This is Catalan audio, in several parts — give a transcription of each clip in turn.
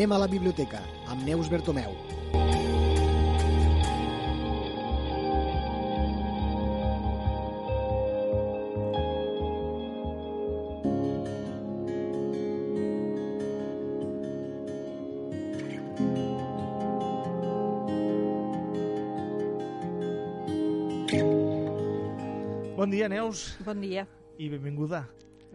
Anem a la biblioteca, amb Neus Bertomeu. Bon dia, Neus, Bon dia. i benvinguda.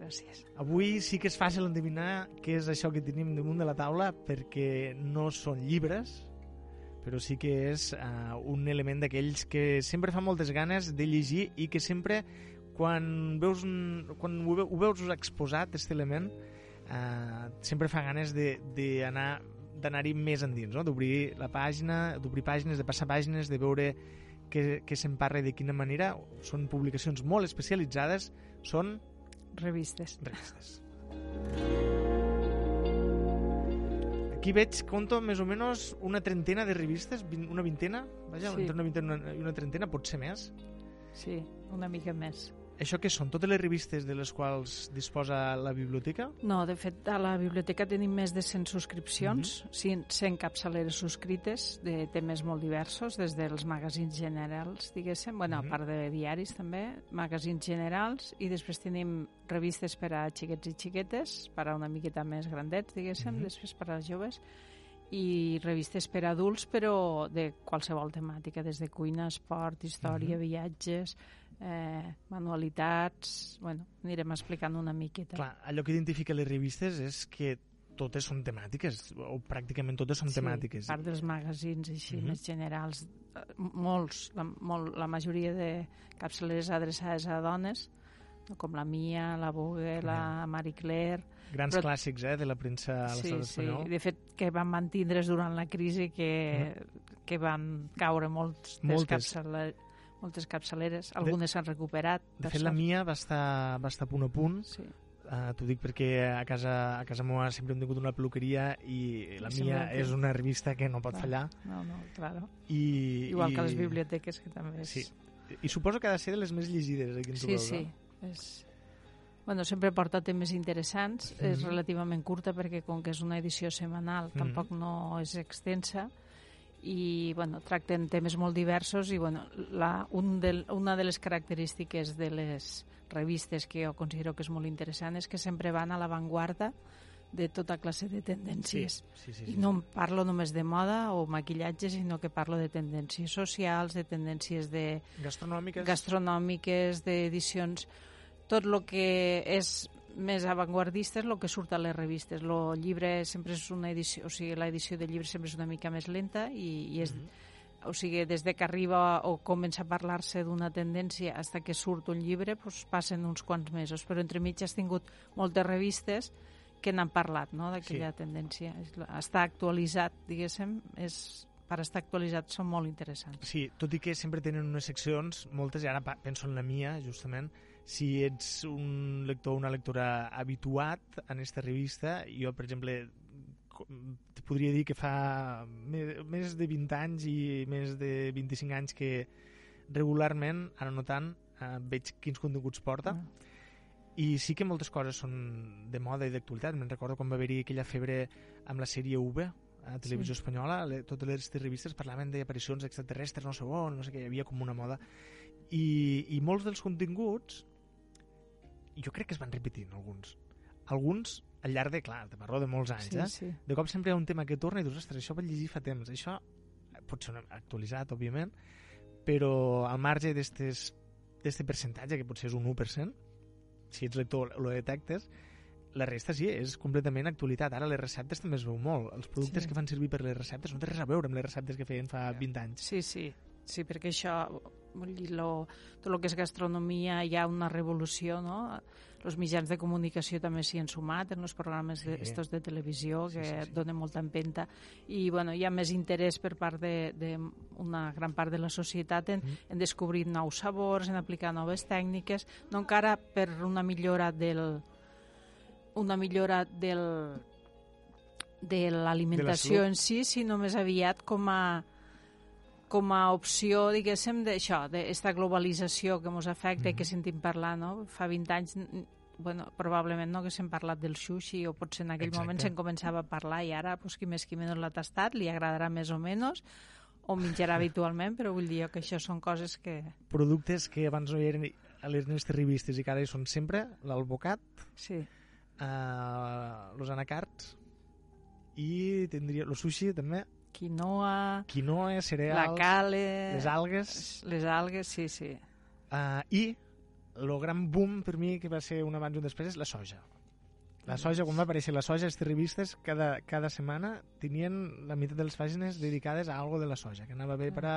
Gràcies. Avui sí que és fàcil endevinar què és això que tenim damunt de la taula perquè no són llibres, però sí que és uh, un element d'aquells que sempre fa moltes ganes de llegir i que sempre, quan veus, un, quan ho, ve- ho veus exposat, aquest element, uh, sempre fa ganes d'anar d'anar-hi més endins, no? d'obrir la pàgina, d'obrir pàgines, de passar pàgines, de veure què, què se'n parla i de quina manera. Són publicacions molt especialitzades, són Revistes. revistes. Aquí veig, conto més o menys una trentena de revistes, vint- una vintena, vaja, Sí. entre una vintena i una trentena, pot ser més. Sí, una mica més. Això què són? Totes les revistes de les quals disposa la biblioteca? No, de fet, a la biblioteca tenim més de 100 subscripcions, mm -hmm. 100 capçaleres subscrites de temes molt diversos, des dels magazins generals, diguéssim, bueno, Mhm. a part de diaris també, magazins generals, i després tenim revistes per a xiquets i xiquetes, per a una miqueta més grandets, diguéssim, Mhm. després per als joves, i revistes per a adults, però de qualsevol temàtica, des de cuina, esport, història, Mhm. viatges, eh, manualitats... Bueno, anirem explicant una miqueta. Clar, allò que identifica les revistes és que totes són temàtiques, o pràcticament totes són temàtiques. Sí, a part dels magazins així Mhm. més generals, eh, molts, la, molt, la majoria de capçaleres adreçades a dones, com la Mia, la Vogue, la Marie Claire... Grans però- clàssics, eh, de la premsa a Sí, l'estat sí, espanyol. de fet que van mantindre's durant la crisi que, que van caure molts Moltes. capçale- moltes capçaleres, algunes s'han recuperat. De fet, la. Mia va estar, va estar a punt a punt. Sí. Uh, T'ho dic perquè a casa, a casa meva sempre hem tingut una peluqueria i la I Mia que- és una revista que no pot Clar. fallar. No, no, claro. I, Igual i, que les biblioteques, que també és... Sí. I suposo que ha de ser de les més llegides aquí en Sí, Tubeu, sí. no? És... Bueno, sempre porta temes interessants, mm -hmm. és Mhm. relativament curta perquè com que és una edició setmanal Mhm. tampoc no és extensa i bueno, tracten temes molt diversos i bueno, la, un del, una de les característiques de les revistes que jo considero que és molt interessant és que sempre van a l'avantguarda de tota classe de tendències. Sí, sí, I sí. no em parlo només de moda o maquillatge, sinó que parlo de tendències socials, de tendències de, Gastronòmiques? gastronòmiques, d'edicions, tot el que és més avantguardista és el que surt a les revistes. El llibre sempre és una edició, o sigui, l'edició del llibre sempre és una mica més lenta i, i és, Mhm. o sigui, des de que arriba o comença a parlar-se d'una tendència fins que surt un llibre, doncs passen uns quants mesos, però entremig has tingut moltes revistes que n'han parlat, no?, d'aquella Sí. tendència. La- Està actualitzat, diguéssim, és, per estar actualitzat són molt interessants. Sí, tot i que sempre tenen unes seccions, moltes, i ara penso en la mia, justament, si ets un lector o una lectora habituat en aquesta revista, jo, per exemple, te podria dir que fa més de 20 anys i més de 25 anys que regularment, ara no tant, eh, veig quins continguts porta, Mm. i sí que moltes coses són de moda i d'actualitat. Me'n recordo quan va haver-hi aquella febre amb la sèrie V, a Televisió Sí. Espanyola, le, totes les revistes parlaven d'aparicions extraterrestres, no sé on, no sé què, hi havia com una moda. I, I molts dels continguts, jo crec que es van repetint, alguns. Alguns al llarg de, clar, te parlo de molts anys, Sí, eh? sí. De cop sempre hi ha un tema que torna i dius, ostres, això vaig llegir fa temps. Això pot ser actualitzat, òbviament, però al marge d'aquest percentatge, que potser és un 1%, si ets lector lo detectes, la resta sí, és completament actualitat. Ara les receptes també es veu molt. Els productes Sí. que fan servir per les receptes no té res a veure amb les receptes que feien fa 20 anys. Sí, sí, sí, perquè això, vull dir, lo, tot el que és gastronomia hi ha una revolució, no? Els mitjans de comunicació també s'hi han sumat en els programes Sí. estos de televisió Sí, que sí, sí. donen molta empenta i bueno, hi ha més interès per part de, de una gran part de la societat en, Mm. en descobrir nous sabors, en aplicar noves tècniques, no encara per una millora del una millora del de l'alimentació en si, sinó més aviat com a com a opció, diguéssim, d'això, d'aquesta globalització que ens afecta i que Mhm. sentim parlar, no? Fa 20 anys bueno, probablement no haguéssim parlat del sushi o potser en aquell Exacte. moment se'n començava a parlar i ara pues, qui més qui menys l'ha tastat li agradarà més o menys o menjarà habitualment, però vull dir que això són coses que... Productes que abans no hi eren a les nostres revistes i que ara hi són sempre, l'albocat, Sí, eh, los anacards i tindria el sushi també, quinoa, quinoa, la cereals, cale... les algues Les algues, sí, sí. uh, i el gran boom per mi que va ser un abans i un després és la soja. La soja, quan va aparèixer la soja, aquestes revistes cada, cada setmana tenien la meitat de les pàgines dedicades a algo de la soja, que anava bé per a,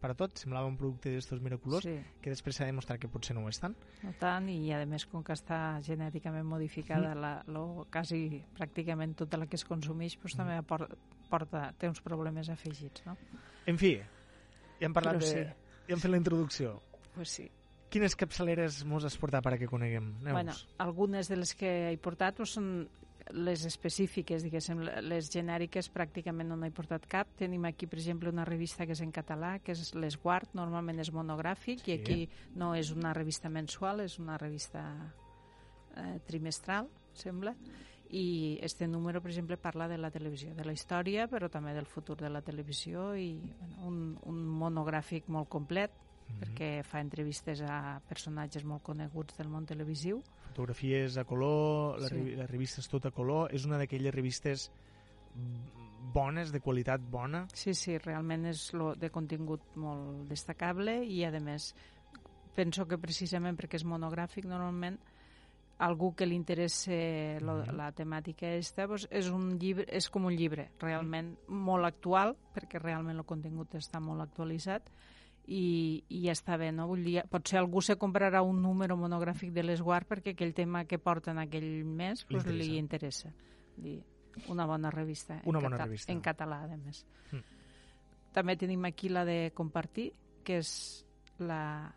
per a tot, semblava un producte d'estos miraculós, Sí, que després s'ha demostrat que potser no ho és tant. no tant, i a més com que està genèticament modificada la, lo, quasi pràcticament tota la que es consumeix pues, també aporta, porta, té uns problemes afegits, no? En fi, ja hem parlat Però de... sí. Ja hem fet la introducció. Pues sí. Quines capçaleres mos has portat per a que coneguem? Neus? Bueno, algunes de les que he portat pues, són les específiques, diguéssim, les genèriques pràcticament no n'he portat cap. Tenim aquí, per exemple, una revista que és en català, que és l'Esguard, normalment és monogràfic, Sí. i aquí no és una revista mensual, és una revista eh, trimestral, sembla, i este número, per exemple, parla de la televisió, de la història, però també del futur de la televisió, i bueno, un, un monogràfic molt complet, Mhm. perquè fa entrevistes a personatges molt coneguts del món televisiu. Fotografies a color, la, Sí. la revista és tot a color, és una d'aquelles revistes bones, de qualitat bona. Sí, sí, realment és lo de contingut molt destacable i, a més, penso que precisament perquè és monogràfic, normalment algú que li interessa lo, Mhm. la temàtica esta, pues, és, un llibre, és com un llibre realment molt actual, perquè realment el contingut està molt actualitzat, i, i ja està bé, no? Vull dir, potser algú se comprarà un número monogràfic de l'Esguard perquè aquell tema que porta en aquell mes Li pues, interessa. li interessa. Dir, una bona revista. Una en bona revista. En català, a més. Mm. També tenim aquí la de Compartir, que és la,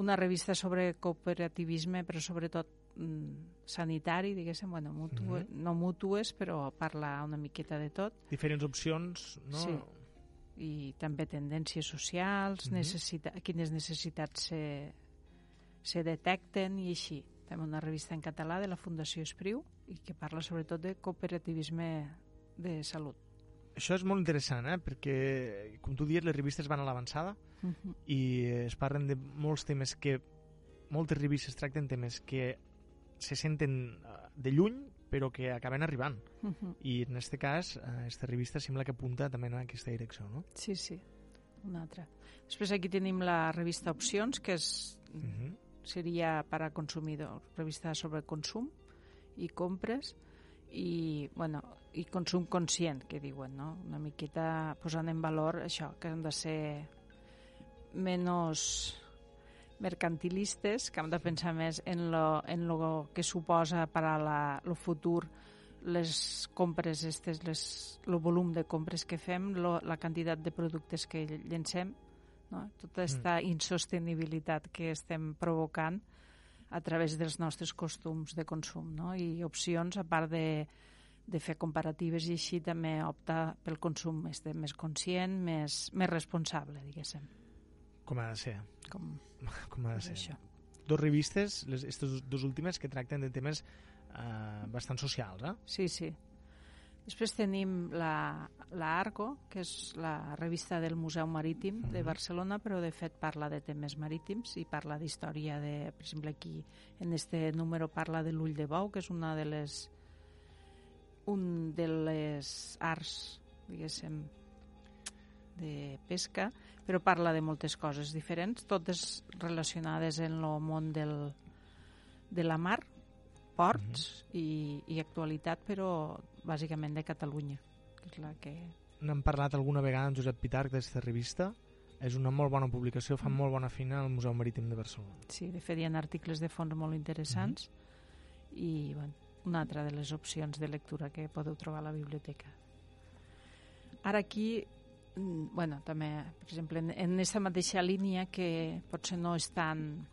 una revista sobre cooperativisme, però sobretot mm, sanitari, diguéssim, bueno, mutu, Mhm. no mútues, però parla una miqueta de tot. Diferents opcions, no? Sí. I també tendències socials, Mhm. necessita, quines necessitats se, se detecten i així. També una revista en català de la Fundació Espriu i que parla sobretot de cooperativisme de salut. Això és molt interessant, eh? perquè, com tu dius, les revistes van a l'avançada Uh -huh. i es parlen de molts temes que... Moltes revistes tracten temes que se senten eh, de lluny, però que acaben arribant. Uh -huh. I en aquest cas, aquesta revista sembla que apunta també en aquesta direcció, no? Sí, sí, una altra. Després aquí tenim la revista Opcions, que és, Uh -huh. seria per a consumidor, revista sobre consum i compres i, bueno, i consum conscient, que diuen, no? Una miqueta posant en valor això, que han de ser menys mercantilistes, que hem de pensar més en lo, en lo que suposa per a la, el futur les compres, estes, les, el volum de compres que fem, lo, la quantitat de productes que llencem, no? tota aquesta mm. insostenibilitat que estem provocant a través dels nostres costums de consum no? i opcions, a part de, de fer comparatives i així també optar pel consum més, de, més conscient, més, més responsable, diguéssim. Com ha de ser. Com, Com ha de és ser. això. Dos revistes, les, aquestes dues últimes, que tracten de temes eh, bastant socials, eh? Sí, sí. Després tenim la, la Argo, que és la revista del Museu Marítim de Mhm. Barcelona, però de fet parla de temes marítims i parla d'història de, per exemple, aquí en este número parla de l'ull de bou, que és una de les un de les arts, diguéssim, de pesca, però parla de moltes coses diferents, totes relacionades en el món del, de la mar, ports i, i actualitat, però bàsicament de Catalunya, que és la que... N'hem parlat alguna vegada amb Josep Pitarc d'aquesta revista. És una molt bona publicació, fa Mm. molt bona feina al Museu Marítim de Barcelona. Sí, de fet hi ha articles de fons molt interessants i bueno, una altra de les opcions de lectura que podeu trobar a la biblioteca. Ara aquí, mm, bueno, també, per exemple, en, en aquesta mateixa línia que potser no és tan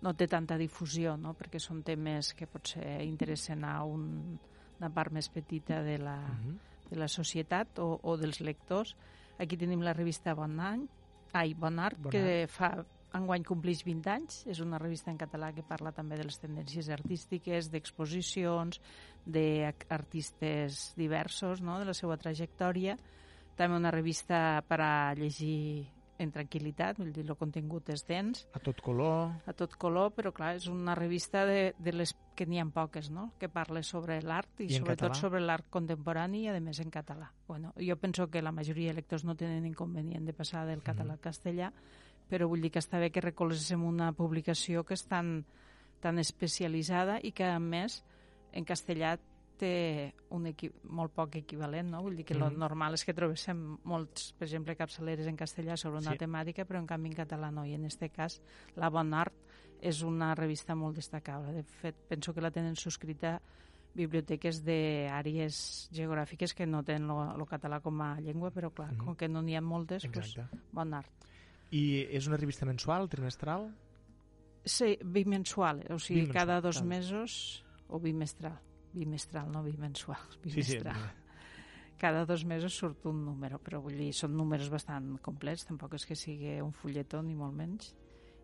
no té tanta difusió, no? perquè són temes que potser interessen a un, una part més petita de la, Mhm. de la societat o, o dels lectors. Aquí tenim la revista Bon Any, ai, Bon Art, Bon que fa enguany compleix 20 anys, és una revista en català que parla també de les tendències artístiques, d'exposicions, d'artistes diversos, no?, de la seva trajectòria. També una revista per a llegir en tranquil·litat, vull dir, el contingut és dens. A tot color. A tot color, però clar, és una revista de, de les que n'hi ha poques, no?, que parla sobre l'art i, I sobretot sobre l'art contemporani i, a més, en català. Bueno, jo penso que la majoria de lectors no tenen inconvenient de passar del català al castellà, però vull dir que està bé que recolzem una publicació que és tan, tan especialitzada i que, a més, en castellà té un equi molt poc equivalent, no? Vull dir que mm Mhm. lo normal és que trobéssim molts, per exemple, capçaleres en castellà sobre una Sí. temàtica, però en canvi en català no. I en aquest cas, La Bon Art és una revista molt destacable. De fet, penso que la tenen subscrita biblioteques d'àrees geogràfiques que no tenen el català com a llengua, però clar, Mhm. com que no n'hi ha moltes, doncs, Exacte. Bon Art. I és una revista mensual, trimestral? Sí, bimensual, o sigui, Bimensual, cada dos mesos, o bimestral. Bimestral, no bimensual, Sí, sí. bimestral. Cada dos mesos surt un número, però vull dir, són números bastant complets, tampoc és que sigui un fulletó ni molt menys.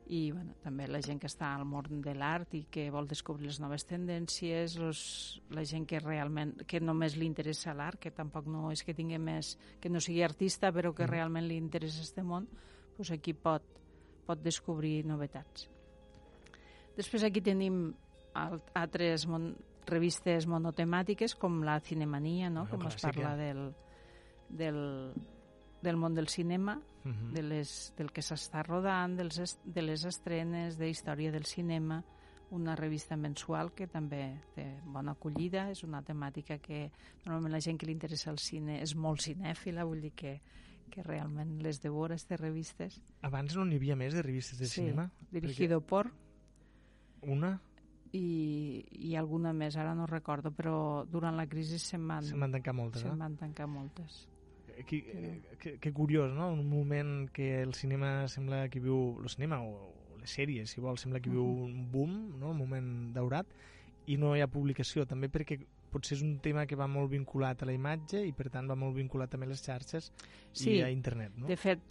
I bueno, també la gent que està al món de l'art i que vol descobrir les noves tendències, los, la gent que realment que només li interessa l'art, que tampoc no és que tingui més, que no sigui artista, però que Mm. realment li interessa este món, doncs aquí pot, pot descobrir novetats. Després aquí tenim al- altres revistes monotemàtiques com la Cinemania, no? Una com es clàssica. parla del, del, del món del cinema, Mhm. de les, del que s'està rodant, dels, est- de les estrenes, de història del cinema, una revista mensual que també té bona acollida, és una temàtica que normalment la gent que li interessa el cine és molt cinèfila, vull dir que, que realment les devora, aquestes revistes. Abans no n'hi havia més de revistes de Sí, cinema? Dirigido por Una i, i alguna més, ara no recordo, però durant la crisi se'n van, se'n van tancar moltes, se'n van tancar moltes. Que, que, que curiós, no? Un moment que el cinema sembla que viu... El cinema o, o les sèries, si vols, sembla que viu Mhm. un boom, no? Un moment daurat, i no hi ha publicació, també perquè potser és un tema que va molt vinculat a la imatge i per tant va molt vinculat també a les xarxes Sí, i a internet, no? De fet,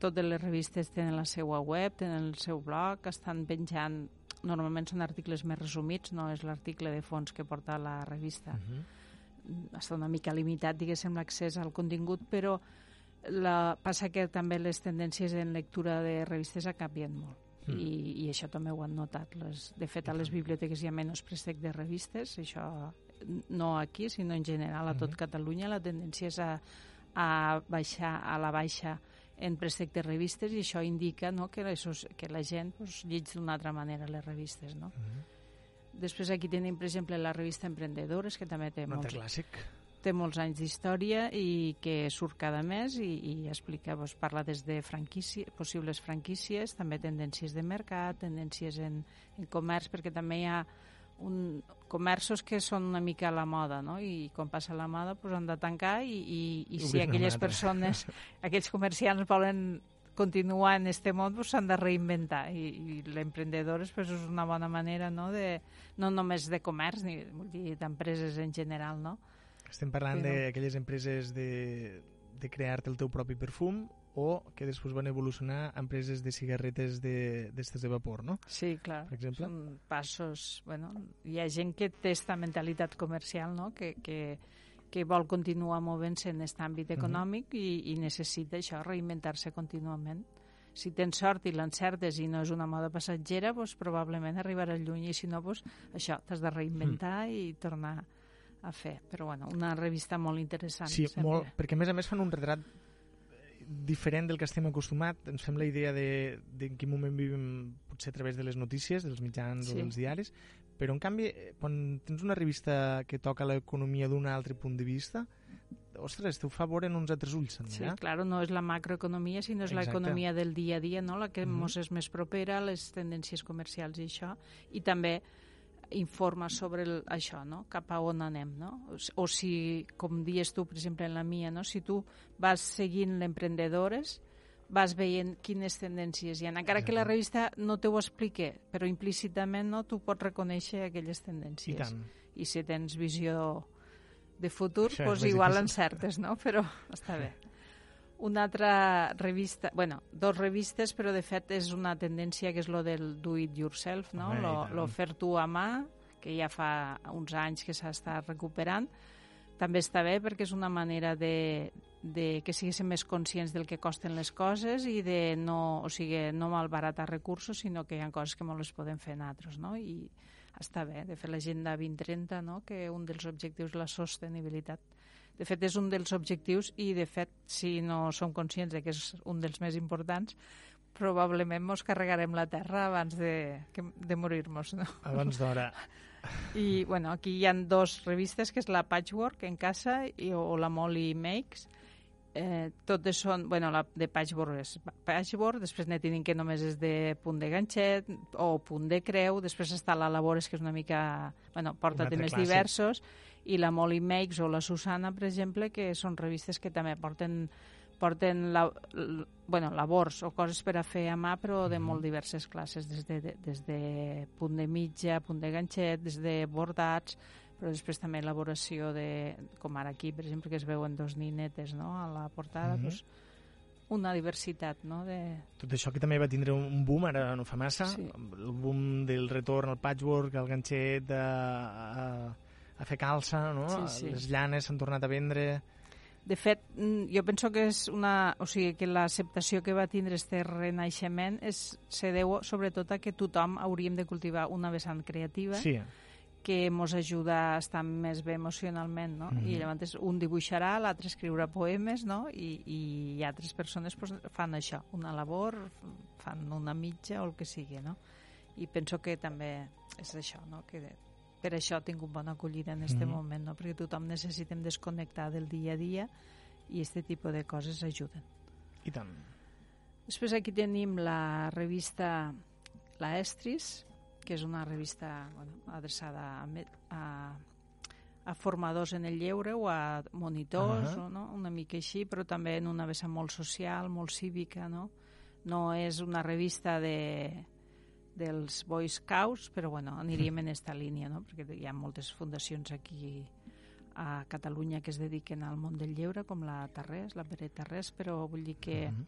totes les revistes tenen la seva web, tenen el seu blog, estan penjant... Normalment són articles més resumits, no és l'article de fons que porta la revista. Uh -huh. Està una mica limitat, diguéssim, l'accés al contingut, però la, passa que també les tendències en lectura de revistes ha canviat molt. Mm. I, I això també ho han notat. Les, de fet, a les biblioteques hi ha menys préstec de revistes, això no aquí, sinó en general a tot Mhm. Catalunya. La tendència és a, a baixar a la baixa en préstec de revistes i això indica no, que, la, que la gent pues, llig d'una altra manera les revistes. No? Uh -huh. Després aquí tenim, per exemple, la revista Emprendedores, que també té molts, clàssic. té molts anys d'història i que surt cada mes i, i explica, doncs, parla des de franquícia, possibles franquícies, també tendències de mercat, tendències en, en comerç, perquè també hi ha un, comerços que són una mica a la moda, no? I quan passa la moda doncs han de tancar i, i, i si aquelles altre. persones, aquells comerciants volen continuar en este món doncs s'han de reinventar i, i l'emprendedors pues, és una bona manera no, de, no només de comerç ni d'empreses en general no? Estem parlant Però- d'aquelles empreses de, de crear-te el teu propi perfum o que després van evolucionar a empreses de cigarretes de- d'estes de, de vapor, no? Sí, clar. Per exemple? Són passos... Bueno, hi ha gent que té aquesta mentalitat comercial, no?, que, que, que vol continuar movent-se en aquest àmbit econòmic i, i necessita això, reinventar-se contínuament. Si tens sort i l'encertes i no és una moda passatgera, doncs probablement arribaràs lluny i si no, doncs això, t'has de reinventar Mm. i tornar a fer. Però bueno, una revista molt interessant. Sí, sempre. molt, perquè a més a més fan un retrat diferent del que estem acostumat. Ens fem la idea de, de en quin moment vivim potser a través de les notícies, dels mitjans Sí. o dels diaris, però en canvi, eh, quan tens una revista que toca l'economia d'un altre punt de vista, ostres, te ho fa veure en uns altres ulls, també, Sí, eh? claro, no és la macroeconomia, sinó és l'economia del dia a dia, no? la que Mhm. mos és més propera, les tendències comercials i això, i també informa sobre el, això, no? cap a on anem. No? O si- O si, com dius tu, per exemple, en la mia, no? si tu vas seguint l'emprendedores, vas veient quines tendències hi ha. Encara que la Exacte. revista no te ho expliqui, però implícitament no, tu pots reconèixer aquelles I tendències. tant. I si tens visió de futur, Això doncs més igual difícil. encertes, no? Però està bé. una altra revista, bueno, dos revistes, però de fet és una tendència que és lo del do it yourself, no? Home, lo, lo fer tu a mà, que ja fa uns anys que s'ha estat recuperant. També està bé perquè és una manera de, de que siguéssim més conscients del que costen les coses i de no, o sigui, no malbaratar recursos, sinó que hi ha coses que molt les podem fer nosaltres, no? I està bé, de fet l'agenda 2030, no? que un dels objectius és la sostenibilitat. De fet, és un dels objectius i, de fet, si no som conscients de que és un dels més importants, probablement mos carregarem la terra abans de, de morir-nos, no? Abans d'hora. I, bueno, aquí hi han dos revistes, que és la Patchwork en casa i, o la Molly Makes. Eh, totes són, bueno, la de Patchwork és Patchwork, després n'hi tenim que només és de punt de ganxet o punt de creu, després està la Labores, que és una mica, bueno, porta temes clàssic. diversos, i la Molly Makes o la Susana, per exemple, que són revistes que també porten porten la, l, bueno, labors o coses per a fer a mà, però de molt diverses classes, des de, de, des de punt de mitja, punt de ganxet, des de bordats, però després també elaboració de, com ara aquí, per exemple, que es veuen dos ninetes no? a la portada, Mhm. doncs, una diversitat no? de, Tot això que també va tindre un boom, ara no fa massa, Sí. el boom del retorn al patchwork, al ganxet, a, a, a fer calça, no? Sí, sí. Les llanes s'han tornat a vendre... De fet, mm, jo penso que és una... O sigui, que l'acceptació que va tindre este renaixement és, se deu sobretot a que tothom hauríem de cultivar una vessant creativa Sí, que ens ajuda a estar més bé emocionalment, no? Mhm. I llavors un dibuixarà, l'altre escriurà poemes, no? I, i altres persones pues, fan això, una labor, fan una mitja o el que sigui, no? I penso que també és això, no? Que per això ha tingut bona acollida en aquest Mhm. moment, no? Perquè tothom necessitem desconnectar del dia a dia i aquest tipus de coses ajuden. i tant. Després aquí tenim la revista La Estris, que és una revista bueno, adreçada a, a, a formadors en el lleure o a monitors, Ahà. o, no? una mica així, però també en una vessant molt social, molt cívica, no? No és una revista de, dels Boy Scouts, però bueno, aniríem en esta línia, no? perquè hi ha moltes fundacions aquí a Catalunya que es dediquen al món del lleure, com la Tarrés, la Pere Tarrés, però vull dir que Mhm.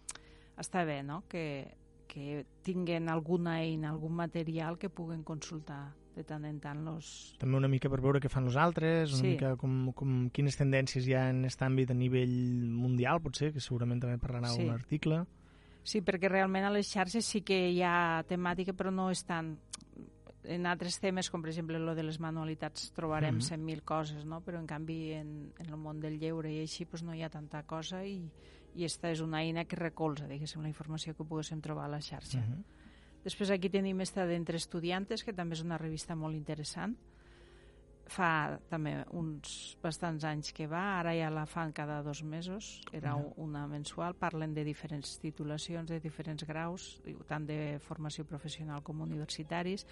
està bé, no?, que, que tinguen alguna eina, algun material que puguen consultar de tant en tant los... També una mica per veure què fan els altres, una Sí. mica com, com quines tendències hi ha en aquest àmbit a nivell mundial, potser, que segurament també parlarà Sí. un article. Sí, perquè realment a les xarxes sí que hi ha temàtica, però no és tant... En altres temes, com per exemple lo de les manualitats, trobarem Mhm. 100.000 coses, no? però en canvi en, en el món del lleure i així pues, no hi ha tanta cosa i, i esta és una eina que recolza, diguéssim, la informació que poguéssim trobar a la xarxa. Uh -huh. Després aquí tenim esta d'Entre Estudiantes, que també és una revista molt interessant. Fa també uns bastants anys que va, ara ja la fan cada dos mesos, era una mensual, parlen de diferents titulacions, de diferents graus, tant de formació professional com universitaris,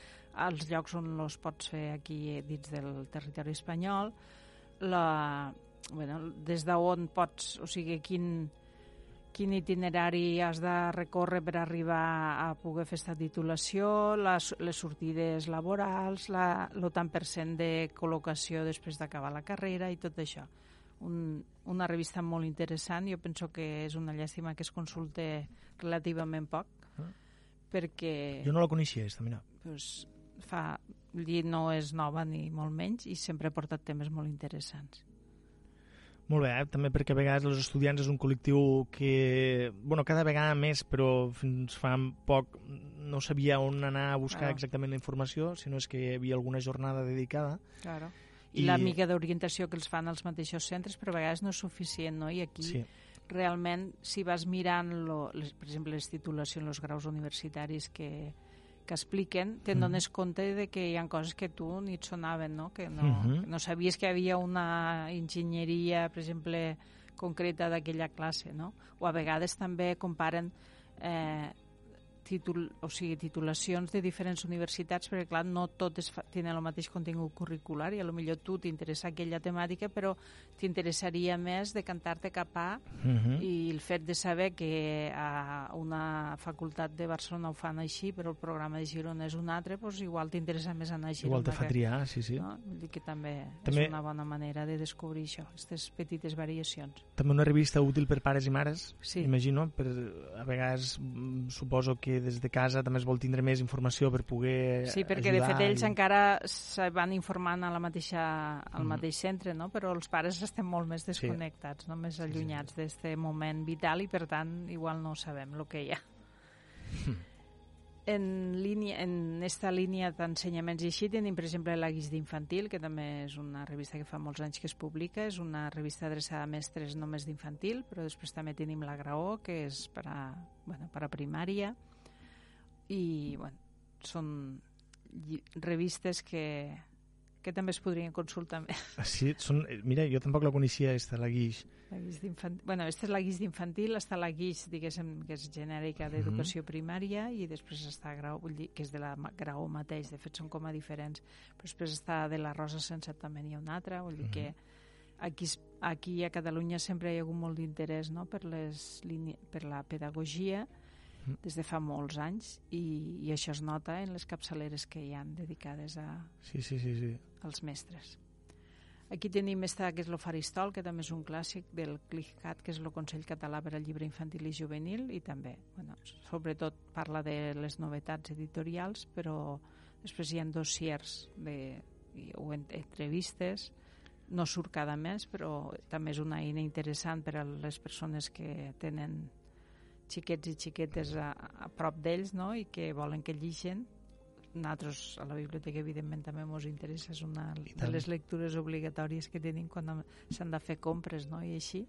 els llocs on los pots fer aquí eh, dins del territori espanyol, la, bueno, des d'on pots, o sigui, quin, quin itinerari has de recórrer per arribar a poder fer aquesta titulació, les, les sortides laborals, la, el tant per cent de col·locació després d'acabar la carrera i tot això. Un, una revista molt interessant, jo penso que és una llàstima que es consulte relativament poc, Ah. perquè Jo no la coneixia, aquesta, mira. pues, fa, no és nova ni molt menys i sempre ha portat temes molt interessants. Molt bé, eh? també perquè a vegades els estudiants és un col·lectiu que, bueno, cada vegada més, però fins fa poc no sabia on anar a buscar Claro. exactament la informació, sinó és que hi havia alguna jornada dedicada. Claro. I, I- la mica d'orientació que els fan als mateixos centres, però a vegades no és suficient, no? I aquí Sí. realment, si vas mirant, lo, les, per exemple, les titulacions, els graus universitaris que, que expliquen, te'n dones compte de que hi ha coses que tu ni et sonaven, no? Que no, Mhm. que no sabies que hi havia una enginyeria, per exemple, concreta d'aquella classe, no? O a vegades també comparen eh, títol, o sigui, titulacions de diferents universitats, perquè clar, no totes tenen el mateix contingut curricular i a lo millor tu t'interessa aquella temàtica, però t'interessaria més de cantar-te cap a Uh -huh. i el fet de saber que a una facultat de Barcelona ho fan així, però el programa de Girona és un altre, doncs igual t'interessa més anar a Girona. Igual te fa triar, sí, sí. No? Vull dir que també, També- és una bona manera de descobrir això, aquestes petites variacions. També una revista útil per pares i mares, Sí. imagino. Per, a vegades mm, suposo que des de casa també es vol tindre més informació per poder Sí, perquè de fet ells i... encara se van informant a la mateixa, al Mhm. mateix centre, no? però els pares estem molt més desconnectats, no? més allunyats d'aquest moment vital i per tant igual no sabem el que hi ha. En, línia, en esta línia d'ensenyaments i així tenim, per exemple, la Guix d'Infantil, que també és una revista que fa molts anys que es publica, és una revista adreçada a mestres només d'infantil, però després també tenim la Graó, que és per a, bueno, per a primària, i bueno, són revistes que, que també es podrien consultar més. Sí, són... eh, Mira, jo tampoc la coneixia, esta, la Guix. La guix d'infantil, bueno, aquesta és la guix d'infantil, està la guix, diguéssim, que és genèrica d'educació primària i després està grau, vull dir, que és de la grau mateix, de fet són com a diferents, però després està de la Rosa Sense també n'hi ha una altra, vull dir que aquí, es- aquí a Catalunya sempre hi ha hagut molt d'interès no? per, les per la pedagogia des de fa molts anys i, i això es nota en les capçaleres que hi han dedicades a, Sí, sí, sí, sí. als mestres. Aquí tenim esta, que és l'Ofaristol, que també és un clàssic del CLICCAT, que és el Consell Català per al Llibre Infantil i Juvenil, i també, bueno, sobretot parla de les novetats editorials, però després hi ha dossiers de, o en- entrevistes, no surt cada mes, però també és una eina interessant per a les persones que tenen xiquets i xiquetes a, a prop d'ells no? i que volen que lligen nosaltres a la biblioteca evidentment també ens interessa és una de les lectures obligatòries que tenim quan s'han de fer compres no? i així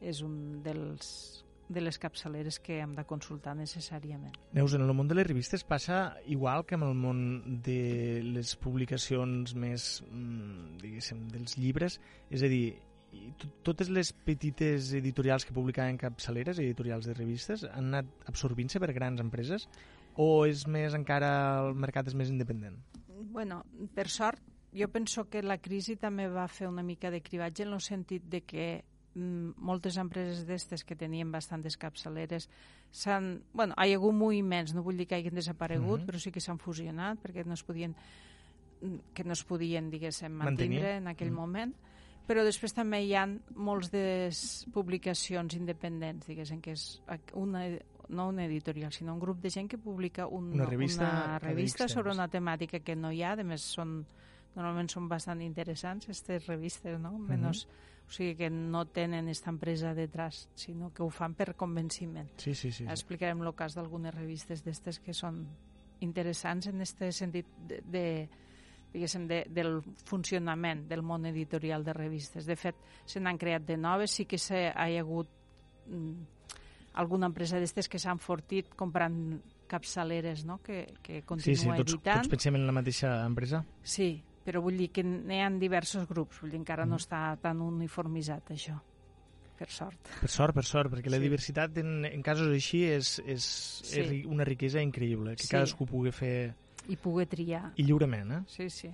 és un dels de les capçaleres que hem de consultar necessàriament. Neus, en el món de les revistes passa igual que en el món de les publicacions més, mm, diguéssim, dels llibres? És a dir, i to- totes les petites editorials que publicaven capçaleres, editorials de revistes, han anat absorbint-se per grans empreses? O és més encara el mercat és més independent? Bueno, per sort, jo penso que la crisi també va fer una mica de cribatge en el sentit de que mm, moltes empreses d'estes que tenien bastantes capçaleres s'han... Bueno, hi ha hagut moviments, no vull dir que hagin desaparegut, Mhm. però sí que s'han fusionat perquè no es podien que no es podien, diguéssim, Mantenir. mantindre en aquell Mhm. moment però després també hi ha molts de publicacions independents, diguéssim, que és una, no una editorial, sinó un grup de gent que publica un, Una revista una revista sobre una temàtica que no hi ha, a més són, normalment són bastant interessants aquestes revistes, no? Menos, O sigui que no tenen aquesta empresa detrás, sinó que ho fan per convenciment. Sí, sí, sí. sí. Explicarem el cas d'algunes revistes d'estes que són interessants en aquest sentit de, de diguéssim, de, del funcionament del món editorial de revistes. De fet, se n'han creat de noves, sí que se, ha hagut mm, alguna empresa d'estes que s'han fortit comprant capçaleres no? que, que Sí, continua sí, tots, editant. tots pensem en la mateixa empresa. Sí, però vull dir que n'hi ha diversos grups, vull dir, encara Mm. no està tan uniformitzat això, per sort. Per sort, per sort, perquè la Sí. diversitat en, en casos així és, és, Sí. és una riquesa increïble, que Sí. cadascú pugui fer... I poder triar. I lliurement, eh? Sí, sí.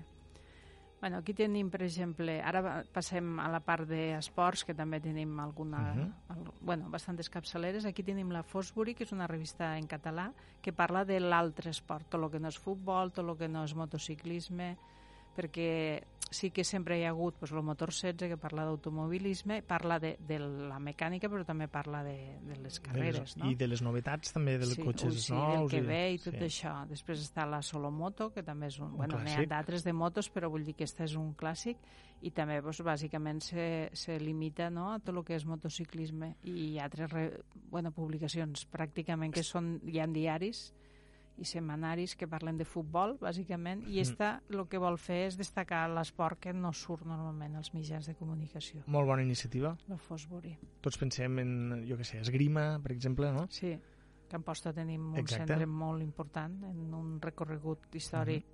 Bueno, aquí tenim, per exemple, ara passem a la part d'esports, que també tenim alguna, Mhm. al, bueno, bastantes capçaleres. Aquí tenim la Fosbury, que és una revista en català, que parla de l'altre esport, tot el que no és futbol, tot el que no és motociclisme, perquè sí que sempre hi ha hagut pues, el motor 16 que parla d'automobilisme, parla de, de la mecànica però també parla de, de les carreres, de les, no? I de les novetats també, dels sí, cotxes ui, sí, nous. del que ve i tot sí. això. Després està la Solomoto, que també és un... Un bueno, n'hi ha d'altres de motos, però vull dir que este és un clàssic i també doncs, bàsicament se, se limita no, a tot el que és motociclisme i altres re, bueno, publicacions pràcticament que són hi ha diaris i setmanaris que parlen de futbol, bàsicament, i esta el que vol fer és destacar l'esport que no surt normalment als mitjans de comunicació, Molt bona iniciativa. la Fosbury. Tots pensem en, jo què sé, esgrima, per exemple, no? Sí, que a Amposta tenim un Exacte. centre molt important en un recorregut històric.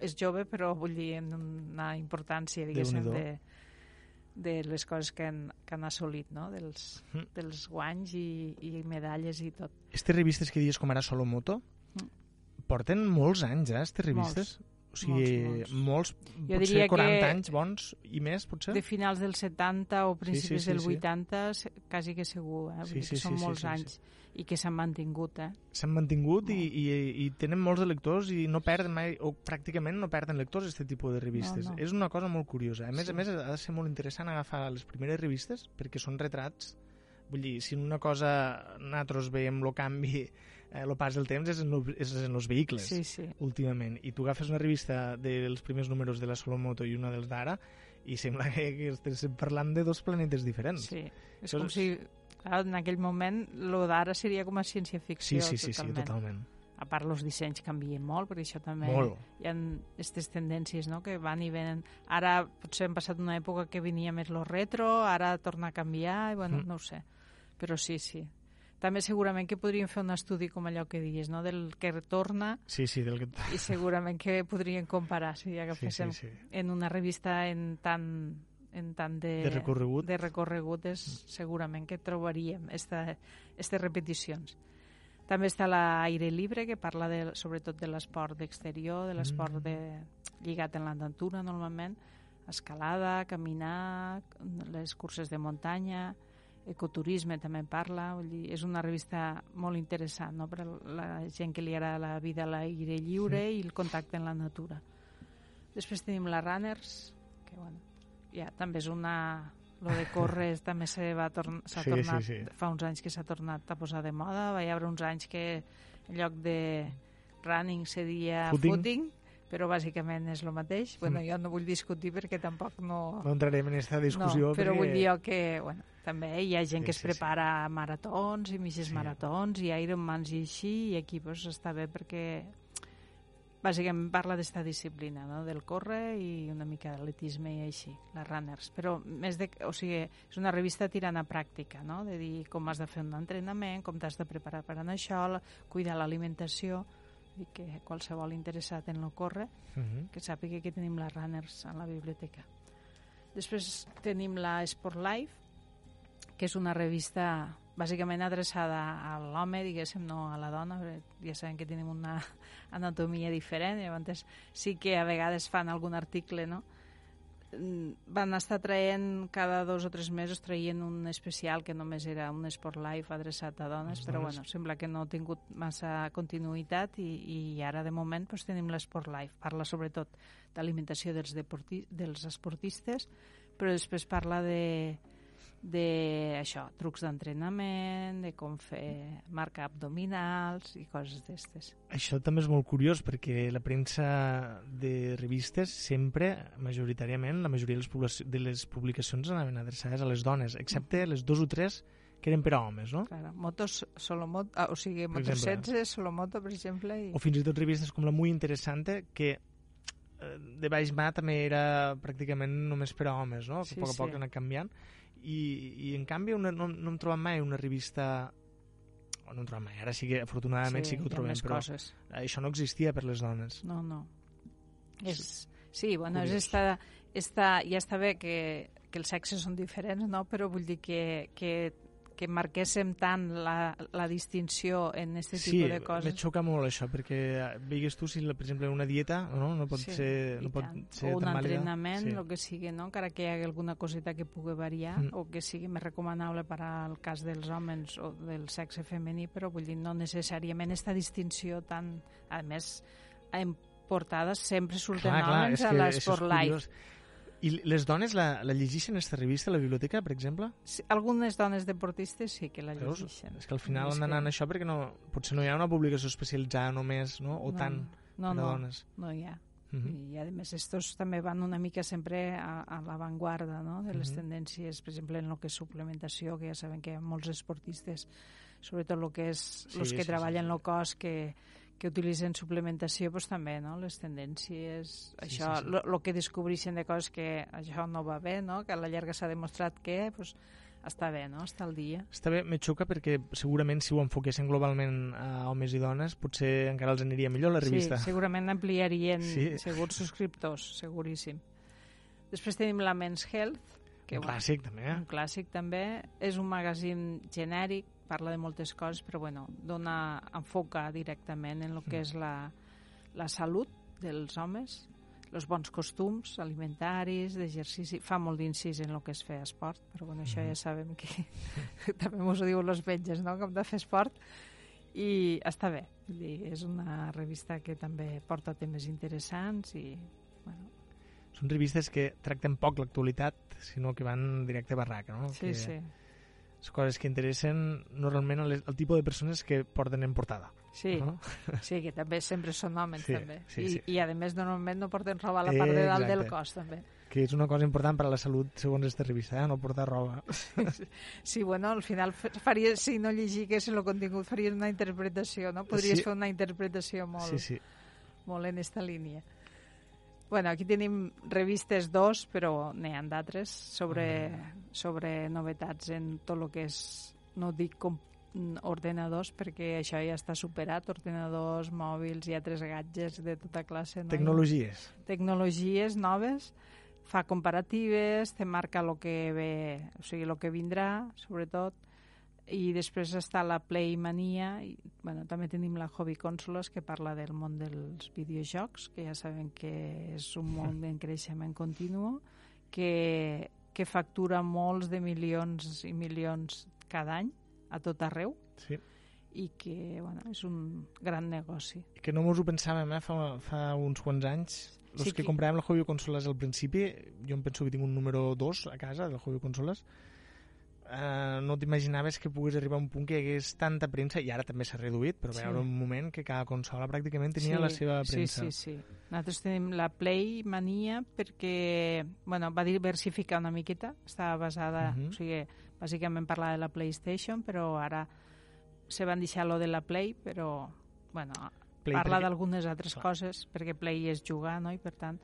És jove, però vull dir en una importància, diguéssim, de, de les coses que han, que han assolit, no? dels, Mm. dels guanys i, i medalles i tot. Estes revistes que dius com ara Solomoto Mm. Porten molts anys, eh, estes revistes. O sigui, Molts, molts, Jo potser diria 40 que- anys bons i més, potser? De finals dels 70 o principis sí, del sí. 80, se- quasi que segur, eh? Sí, sí, que són sí, sí, molts sí, sí. anys i que s'han mantingut, eh? S'han mantingut i, i, i tenen molts de lectors i no perden mai, o pràcticament no perden lectors, aquest tipus de revistes. No, no. És una cosa molt curiosa. A més Sí. a més, ha de ser molt interessant agafar les primeres revistes perquè són retrats. Vull dir, si una cosa nosaltres veiem el canvi, eh, el pas del temps és en, és en els vehicles. Sí, sí. últimament, i tu agafes una revista dels primers números de la Solomoto i una dels d'ara, i sembla que, que estem parlant de dos planetes diferents. Sí, és Això com si clar, en aquell moment lo d'ara seria com a sí, ciència-ficció sí, sí, sí, totalment. totalment. A part, els dissenys canvien molt, perquè això també Molt. hi ha aquestes tendències no? que van i venen. Ara potser hem passat una època que venia més lo retro, ara torna a canviar, i bueno, Mm. no ho sé. Però sí, sí. També segurament que podríem fer un estudi com allò que dius, no? del que retorna, Sí, sí, del que... i segurament que podríem comparar si Sí, agaféssim sí, sí. en una revista en tant, en tant de, De recorregut. de recorregut és, segurament que trobaríem aquestes repeticions. També està l'aire libre, que parla de, sobretot de l'esport d'exterior, de l'esport Mm. de, lligat en la natura, normalment, escalada, caminar, les curses de muntanya, ecoturisme també en parla, vull dir, és una revista molt interessant no? per a la gent que li agrada la vida a l'aire lliure i el contacte amb la natura. Després tenim la Runners, que bueno, ja també és una... Lo de córrer també se va torn... s'ha Sí, tornat, sí, sí. fa uns anys que s'ha tornat a posar de moda, va hi haver uns anys que en lloc de running se deia Footing. footing, però bàsicament és el mateix. Bueno, jo no vull discutir perquè tampoc no... No entrarem en aquesta discussió no, però perquè... vull dir que bueno, també hi ha gent Sí, que es sí, sí. prepara maratons i mitges Sí. maratons i Ironmans i així i aquí pues, està bé perquè bàsicament parla d'esta disciplina, no? del córrer i una mica d'atletisme i així, les runners. Però més de, o sigui, és una revista tirant a pràctica, no? de dir com has de fer un entrenament, com t'has de preparar per anar això, cuidar l'alimentació, i que qualsevol interessat en el córrer Mhm. que sàpiga que tenim les runners a la biblioteca. Després tenim la Sport Life, que és una revista bàsicament adreçada a l'home, diguéssim, no a la dona, ja sabem que tenim una anatomia diferent, llavors sí que a vegades fan algun article, no? Mm, Van estar traient cada dos o tres mesos traient un especial que només era un Sport Life adreçat a dones, Les però dones. bueno, sembla que no ha tingut massa continuïtat i, i ara de moment doncs, tenim l'Sport Life. Parla sobretot d'alimentació dels, dels esportistes, però després parla de, de això, trucs d'entrenament, de com fer marca abdominals i coses d'estes. Això també és molt curiós perquè la premsa de revistes sempre, majoritàriament, la majoria de les, de les publicacions anaven adreçades a les dones, excepte les dos o tres que eren per a homes, no? Claro, motos Solomoto, ah, o sigui, motos exemple. 16, Solomoto, per exemple, i... O fins i tot revistes com la Muy Interessante, que eh, de baix mà també era pràcticament només per a homes, no? Que Sí, a poc a poc sí. ha anat canviant. I, i en canvi una, no, no hem trobat mai una revista o no hem trobat mai, ara sí que afortunadament sí, que ho trobem, però coses. això no existia per les dones. No, no. És, sí, bueno, és esta, esta, ja està bé que, que els sexes són diferents, no? però vull dir que, que, que marquéssim tant la, la distinció en aquest Sí, tipus de me coses. xoca molt això, perquè veigues tu si, per exemple, una dieta no, no pot Sí, ser, no pot tant. ser o un tan entrenament, Sí. el que sigui, no? encara que hi hagi alguna coseta que pugui variar Mm. o que sigui més recomanable per al cas dels homes o del sexe femení, però vull dir, no necessàriament esta distinció tan... A més, en portades sempre surten Clar, clar, homes a que això I les dones la, la llegeixen, aquesta revista, a la biblioteca, per exemple? Sí, algunes dones deportistes sí que la Veus? llegeixen. És que al final És han d'anar que- això perquè no, potser no hi ha una publicació especialitzada només, no? O no, tant no, per no, dones. no hi ha. Mhm. I a més, estos també van una mica sempre a, a l'avantguarda no? de les Mhm. tendències, per exemple, en el que és suplementació, que ja sabem que hi ha molts esportistes, sobretot el que és Sí, els que sí, treballen sí. el cos, que, que utilitzen suplementació, doncs també, no? les tendències, això, sí, sí. Lo, lo que descobreixen de coses que això no va bé, no? que a la llarga s'ha demostrat que doncs, està bé, no? està al dia. Està bé, me xoca perquè segurament si ho enfoquessin globalment a homes i dones potser encara els aniria millor la revista. Sí, segurament ampliarien Sí. sí. segurs subscriptors, seguríssim. Després tenim la Men's Health, Que, un clàssic, també. Un clàssic, també. És un magazín genèric, parla de moltes coses, però bueno, dona, enfoca directament en el que mm. és la, la salut dels homes, els bons costums alimentaris, d'exercici, fa molt d'incís en el que és fer esport, però bueno, això ja sabem que també mos ho diuen les metges, no?, com de fer esport, i està bé, dir, és una revista que també porta temes interessants i, bueno... Són revistes que tracten poc l'actualitat, sinó que van directe a barraca, no? Sí, que... sí les coses que interessen normalment el, el tipus de persones que porten en portada. Sí, no? sí, que també sempre són homes, sí, també. Sí, I, sí. I, a més, normalment no porten roba a la part de dalt del cos, també. Que és una cosa important per a la salut, segons aquesta revista, eh? no portar roba. Sí, bueno, al final faria, si no llegiques el contingut, faries una interpretació, no? Podries sí. fer una interpretació molt, sí, sí. molt en esta línia. Bueno, aquí tenim revistes dos, però n'hi ha d'altres sobre, mm. sobre novetats en tot el que és, no dic com ordenadors, perquè això ja està superat, ordenadors, mòbils i altres gadgets de tota classe. No? Tecnologies. Tecnologies noves, fa comparatives, te marca el que ve, o sigui, el que vindrà, sobretot, i després està la Playmania i bueno, també tenim la Hobby Consoles que parla del món dels videojocs que ja sabem que és un món en creixement continu que, que factura molts de milions i milions cada any a tot arreu. Sí. i que bueno, és un gran negoci. Que no mos ho pensàvem eh, fa, fa uns quants anys. Els sí, que, que compràvem la Hobby Consoles al principi jo em penso que tinc un número 2 a casa del Hobby Consoles eh, no t'imaginaves que pogués arribar a un punt que hi hagués tanta premsa, i ara també s'ha reduït, però sí. va haver un moment que cada consola pràcticament tenia sí, la seva premsa. Sí, sí, sí. Nosaltres tenim la Play Mania perquè bueno, va diversificar una miqueta, estava basada, uh mhm. -huh. o sigui, bàsicament parlava de la PlayStation, però ara se van deixar lo de la Play, però bueno, Play parla d'algunes altres Clar. coses, perquè Play és jugar, no? i per tant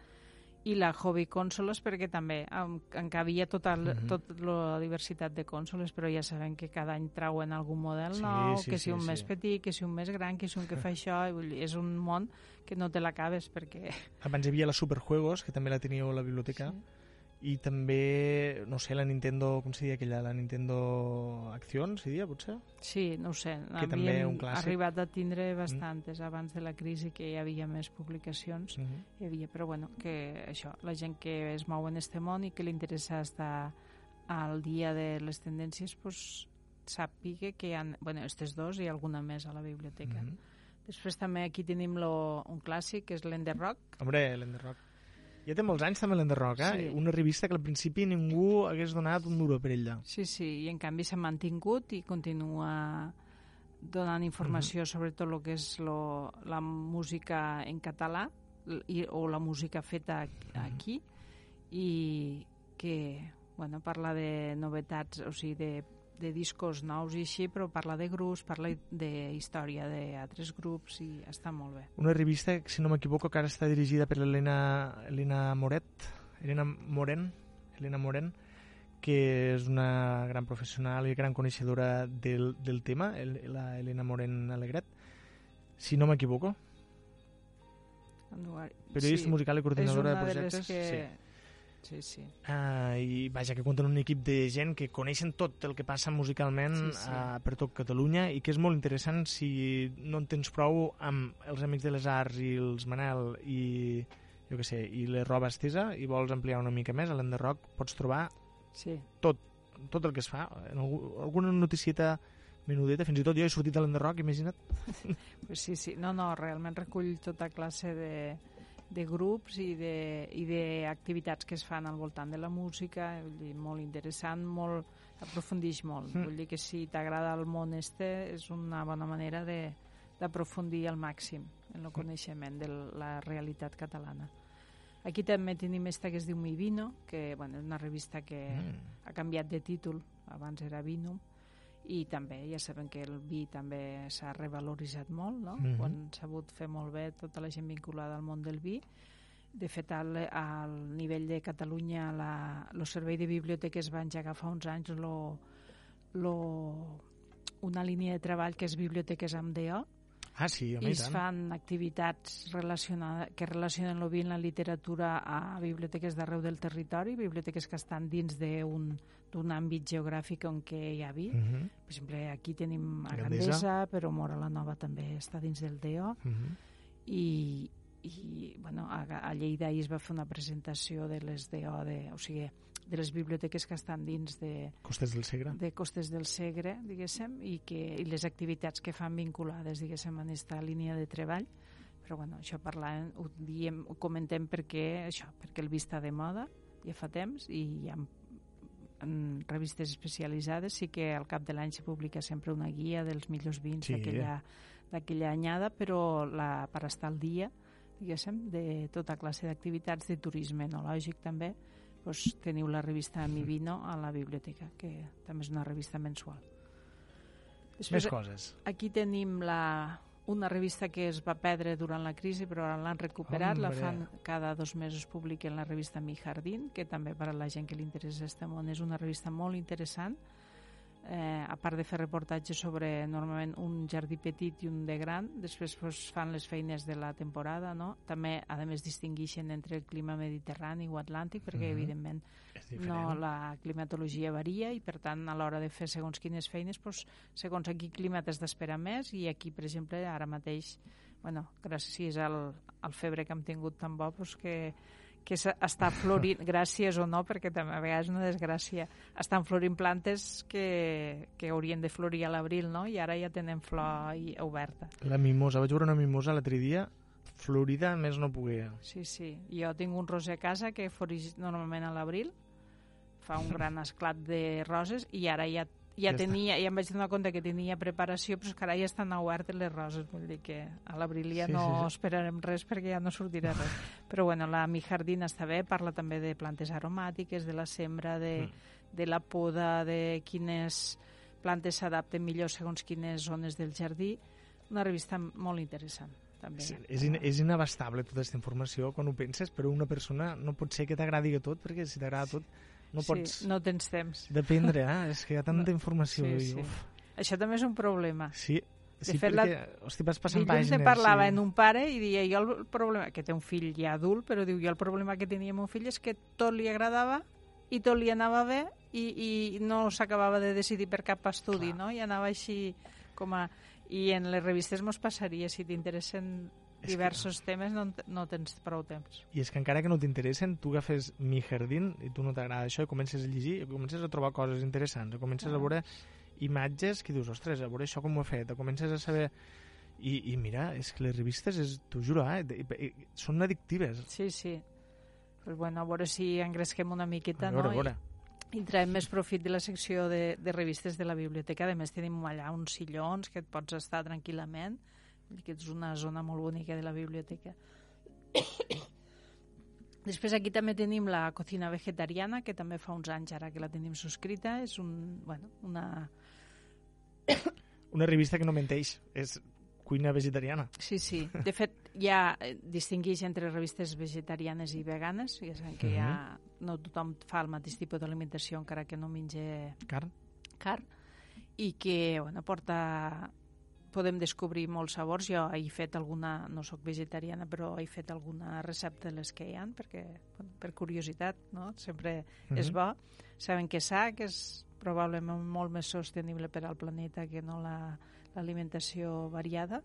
i la hobby consoles perquè també en, encabia tota uh -huh. tot la diversitat de consoles però ja sabem que cada any trauen algun model sí, nou, sí, que si sí, un sí. més petit, que si un més gran, que si un que fa això vull dir, és un món que no te l'acabes perquè... Abans hi havia la Superjuegos, que també la teníeu a la biblioteca sí i també, no sé, la Nintendo, com se diria aquella, la Nintendo Acción, se diria, potser? Sí, no ho sé. Que també un clàssic. arribat a tindre mm. bastantes mm. abans de la crisi que hi havia més publicacions, mm -hmm. hi havia, però bueno, que això, la gent que es mou en este món i que li interessa estar al dia de les tendències, pues, sàpiga que hi ha, bueno, aquestes dos i alguna més a la biblioteca. Mm -hmm. Després també aquí tenim lo, un clàssic, que és l'Ender Rock. Hombre, l'Ender Rock ja té molts anys també l'Enderroc, eh? Sí. Una revista que al principi ningú hagués donat un duro per ella. Sí, sí, i en canvi s'ha mantingut i continua donant informació mm -hmm. sobre tot el que és lo, la música en català i, o la música feta aquí mm -hmm. i que bueno, parla de novetats, o sigui, de de discos nous i així, però parla de grups, parla de història d'altres grups i està molt bé. Una revista, si no m'equivoco, que ara està dirigida per l'Helena Helena Moret, Helena Moren, Helena Moren, que és una gran professional i gran coneixedora del, del tema, el, la Helena Moren Alegret, si no m'equivoco. Periodista sí, musical i coordinadora de projectes. Que... Sí Sí, sí. Uh, I vaja, que compten un equip de gent que coneixen tot el que passa musicalment sí, sí. Uh, per tot Catalunya i que és molt interessant si no en tens prou amb els Amics de les Arts i els Manel i jo que sé, i les roba estesa i vols ampliar una mica més, a l'Enderrock pots trobar sí. tot, tot el que es fa. En alguna noticieta menudeta, fins i tot jo he sortit a l'Enderrock, imagina't. pues sí, sí, no, no, realment recull tota classe de, de grups i d'activitats que es fan al voltant de la música, vull dir, molt interessant, molt, aprofundix molt. Mm. Vull dir que si t'agrada el món este és una bona manera d'aprofundir al màxim en el coneixement de la realitat catalana. Aquí també tenim esta que es diu Mi Vino, que bueno, és una revista que mm. ha canviat de títol, abans era Vinum, i també ja sabem que el vi també s'ha revaloritzat molt, no? Mm -hmm. Quan s'ha sabut fer molt bé tota la gent vinculada al món del vi. De fet, al, al nivell de Catalunya, la, el servei de biblioteques va engegar fa uns anys lo, lo, una línia de treball que és Biblioteques amb DO, Ah, sí, home, i i es fan activitats relacionades, que relacionen el vi en la literatura a biblioteques d'arreu del territori, biblioteques que estan dins d'un d'un àmbit geogràfic on què hi ha vi. Uh -huh. Per exemple, aquí tenim a Gandesa. Gandesa, però Mora la Nova també està dins del DEO, Uh -huh. i, i bueno, a, a Lleida ahir es va fer una presentació de les DO, de, o sigui, de les biblioteques que estan dins de, Costes del Segre. de Costes del Segre, diguéssim, i, que, i les activitats que fan vinculades, diguéssim, en aquesta línia de treball. Però, bueno, això parlant, ho, diem, ho comentem perquè, això, perquè el vi està de moda, ja fa temps, i hi ha en revistes especialitzades sí que al cap de l'any s'hi publica sempre una guia dels millors vins Sí. d'aquella d'aquella anyada, però la, per estar al dia, diguéssim, de tota classe d'activitats, de turisme enològic també, doncs teniu la revista Mi Vino a la biblioteca, que també és una revista mensual. Més coses. Aquí tenim la, una revista que es va perdre durant la crisi, però ara l'han recuperat, la Hombre. fan cada dos mesos publiquen la revista Mi Jardín, que també per a la gent que li interessa este món és una revista molt interessant, eh, a part de fer reportatges sobre normalment un jardí petit i un de gran, després pues, fan les feines de la temporada, no? També, a més, distingueixen entre el clima mediterrani o atlàntic, perquè, Mhm. evidentment, És diferent. no, la climatologia varia i per tant a l'hora de fer segons quines feines doncs, segons a quin clima t'has d'esperar més i aquí per exemple ara mateix bueno, gràcies al, al febre que hem tingut tan bo doncs que, que està florint, gràcies o no, perquè també a vegades és una desgràcia, estan florint plantes que, que haurien de florir a l'abril, no? I ara ja tenen flor i, oberta. La mimosa. Vaig veure una mimosa l'altre dia florida més no pogué. Sí, sí. Jo tinc un roser a casa que floreix normalment a l'abril, fa un gran esclat de roses i ara ja ja, Ja està. tenia, ja em vaig donar compte que tenia preparació, però és que ara ja estan obertes les roses, vull dir que a l'abril ja Sí, no sí, sí. esperarem res perquè ja no sortirà res. Però bueno, la Mi Jardín està bé, parla també de plantes aromàtiques, de la sembra, de, Mm. de la poda, de quines plantes s'adapten millor segons quines zones del jardí. Una revista molt interessant, també. És, és, in, és inabastable tota aquesta informació quan ho penses, però una persona no pot ser que t'agradi tot, perquè si t'agrada tot no pots Sí, no tens temps. dependre, eh? És que hi ha tanta informació. Sí, i, sí. Uf, Això també és un problema. sí, sí fet, la- perquè, hosti, vas passant Dilluns pàgines. ne parlava sí. en un pare i deia jo el problema, que té un fill ja adult, però diu jo el problema que tenia meu fill és que tot li agradava i tot li anava bé i, i no s'acabava de decidir per cap estudi, Clar. no? I anava així com a... I en les revistes mos passaria, si t'interessen És que- diversos temes no, no tens prou temps. I és que encara que no t'interessen, tu agafes Mi Jardín i tu no t'agrada això i comences a llegir i comences a trobar coses interessants, i comences a Ah. veure imatges que dius, ostres, a veure això com ho he fet, comences a saber... I, i mira, és que les revistes, t'ho juro, eh, són addictives. Sí, sí. Pues bueno, a veure si engresquem una miqueta, A veure, no? a veure. I, i traiem més profit de la secció de, de revistes de la biblioteca. A més, tenim allà uns sillons que et pots estar tranquil·lament, que és una zona molt bonica de la biblioteca. Després aquí també tenim la cocina vegetariana, que també fa uns anys ara que la tenim subscrita. És un, bueno, una... Una revista que no menteix, és cuina vegetariana. Sí, sí. De fet, ja eh, distingueix entre revistes vegetarianes i veganes. Ja sabem que ja no tothom fa el mateix tipus d'alimentació encara que no menja Carn? carn i que bueno, porta podem descobrir molts sabors. Jo he fet alguna, no sóc vegetariana, però he fet alguna recepta de les que hi ha, perquè, bueno, per curiositat, no? sempre Mhm. és bo. Sabem que és sa, que és probablement molt més sostenible per al planeta que no la- l'alimentació variada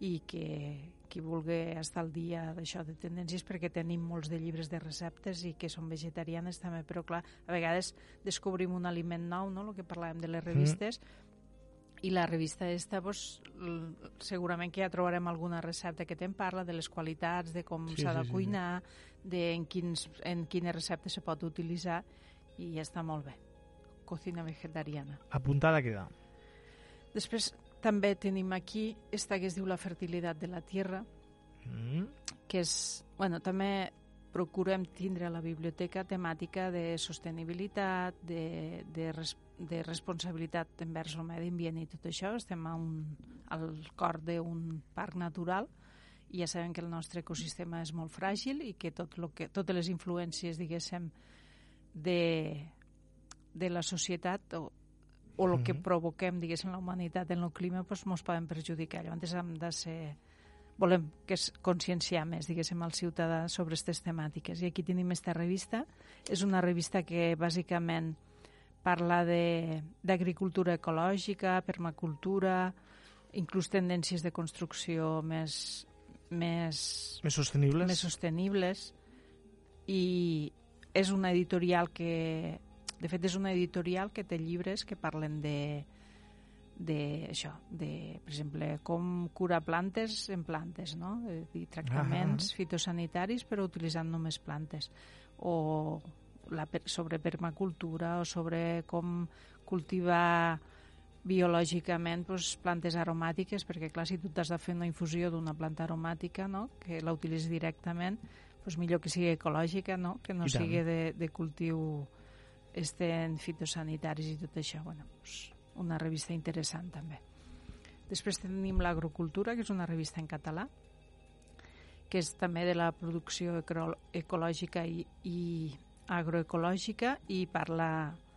i que qui vulgui estar al dia d'això de tendències perquè tenim molts de llibres de receptes i que són vegetarianes també, però clar, a vegades descobrim un aliment nou, no? el que parlàvem de les revistes, i la revista esta, pues, segurament que ja trobarem alguna recepta que te'n parla de les qualitats, de com Sí, s'ha sí, de sí, sí. cuinar, de en, quins, en quines receptes se pot utilitzar, i ja està molt bé. Cocina vegetariana. Apuntada queda. Després també tenim aquí esta que es diu la fertilitat de la tierra, Mm. que és, bueno, també procurem tindre a la biblioteca temàtica de sostenibilitat, de, de, res, de responsabilitat envers el medi ambient i tot això. Estem a un, al cor d'un parc natural i ja sabem que el nostre ecosistema és molt fràgil i que, tot lo que totes les influències, diguéssim, de, de la societat o o el que provoquem, diguéssim, la humanitat en el clima, doncs ens poden perjudicar. Llavors hem de ser... Volem que es conscienciar més, diguéssim, al ciutadà sobre aquestes temàtiques. I aquí tenim aquesta revista. És una revista que bàsicament parla d'agricultura ecològica, permacultura, inclús tendències de construcció més, més, més sostenibles. més sostenibles i és una editorial que de fet és una editorial que té llibres que parlen de de això, de, per exemple, com curar plantes en plantes, no? Dir, tractaments ah, fitosanitaris però utilitzant només plantes o la, sobre permacultura o sobre com cultivar biològicament doncs, plantes aromàtiques, perquè clar, si tu t'has de fer una infusió d'una planta aromàtica, no? que la utilitzis directament, doncs millor que sigui ecològica, no? que no sigui de, de cultiu en fitosanitaris i tot això. Bueno, doncs, una revista interessant també. Després tenim l'agrocultura, que és una revista en català, que és també de la producció ecològica i, i agroecològica i parla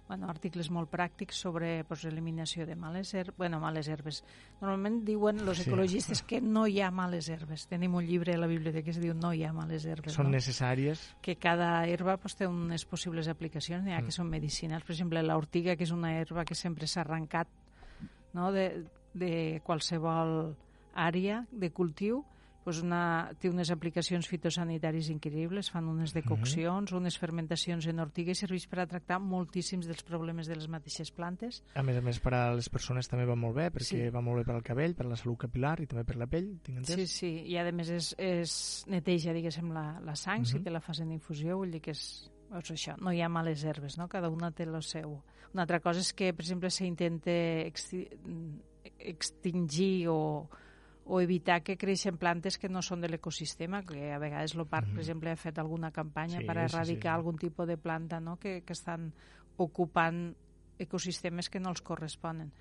bueno, articles molt pràctics sobre pues, eliminació de males herbes, bueno, males herbes. Normalment diuen els ecologistes sí. que no hi ha males herbes. Tenim un llibre a la biblioteca que es diu No hi ha males herbes. Són no? necessàries. Que cada herba pues, té unes possibles aplicacions. N'hi ha mm. que són medicinals. Per exemple, l'ortiga, que és una herba que sempre s'ha arrencat no? de, de qualsevol àrea de cultiu, pues una, té unes aplicacions fitosanitaris increïbles, fan unes decoccions, mm -hmm. unes fermentacions en ortiga i serveix per a tractar moltíssims dels problemes de les mateixes plantes. A més a més, per a les persones també va molt bé, perquè sí. va molt bé per al cabell, per la salut capilar i també per la pell, tinc entès? Sí, sí, i a més és, és neteja, diguéssim, la, la sang, mm -hmm. si te la fas en infusió, vull dir que és, és això, no hi ha males herbes, no? cada una té el seu. Una altra cosa és que, per exemple, s'intenta extingir o o evitar que creixen plantes que no són de l'ecosistema, que a vegades el parc, mm -hmm. per exemple, ha fet alguna campanya sí, per erradicar sí, sí. algun tipus de planta no? que, que estan ocupant ecosistemes que no els corresponen.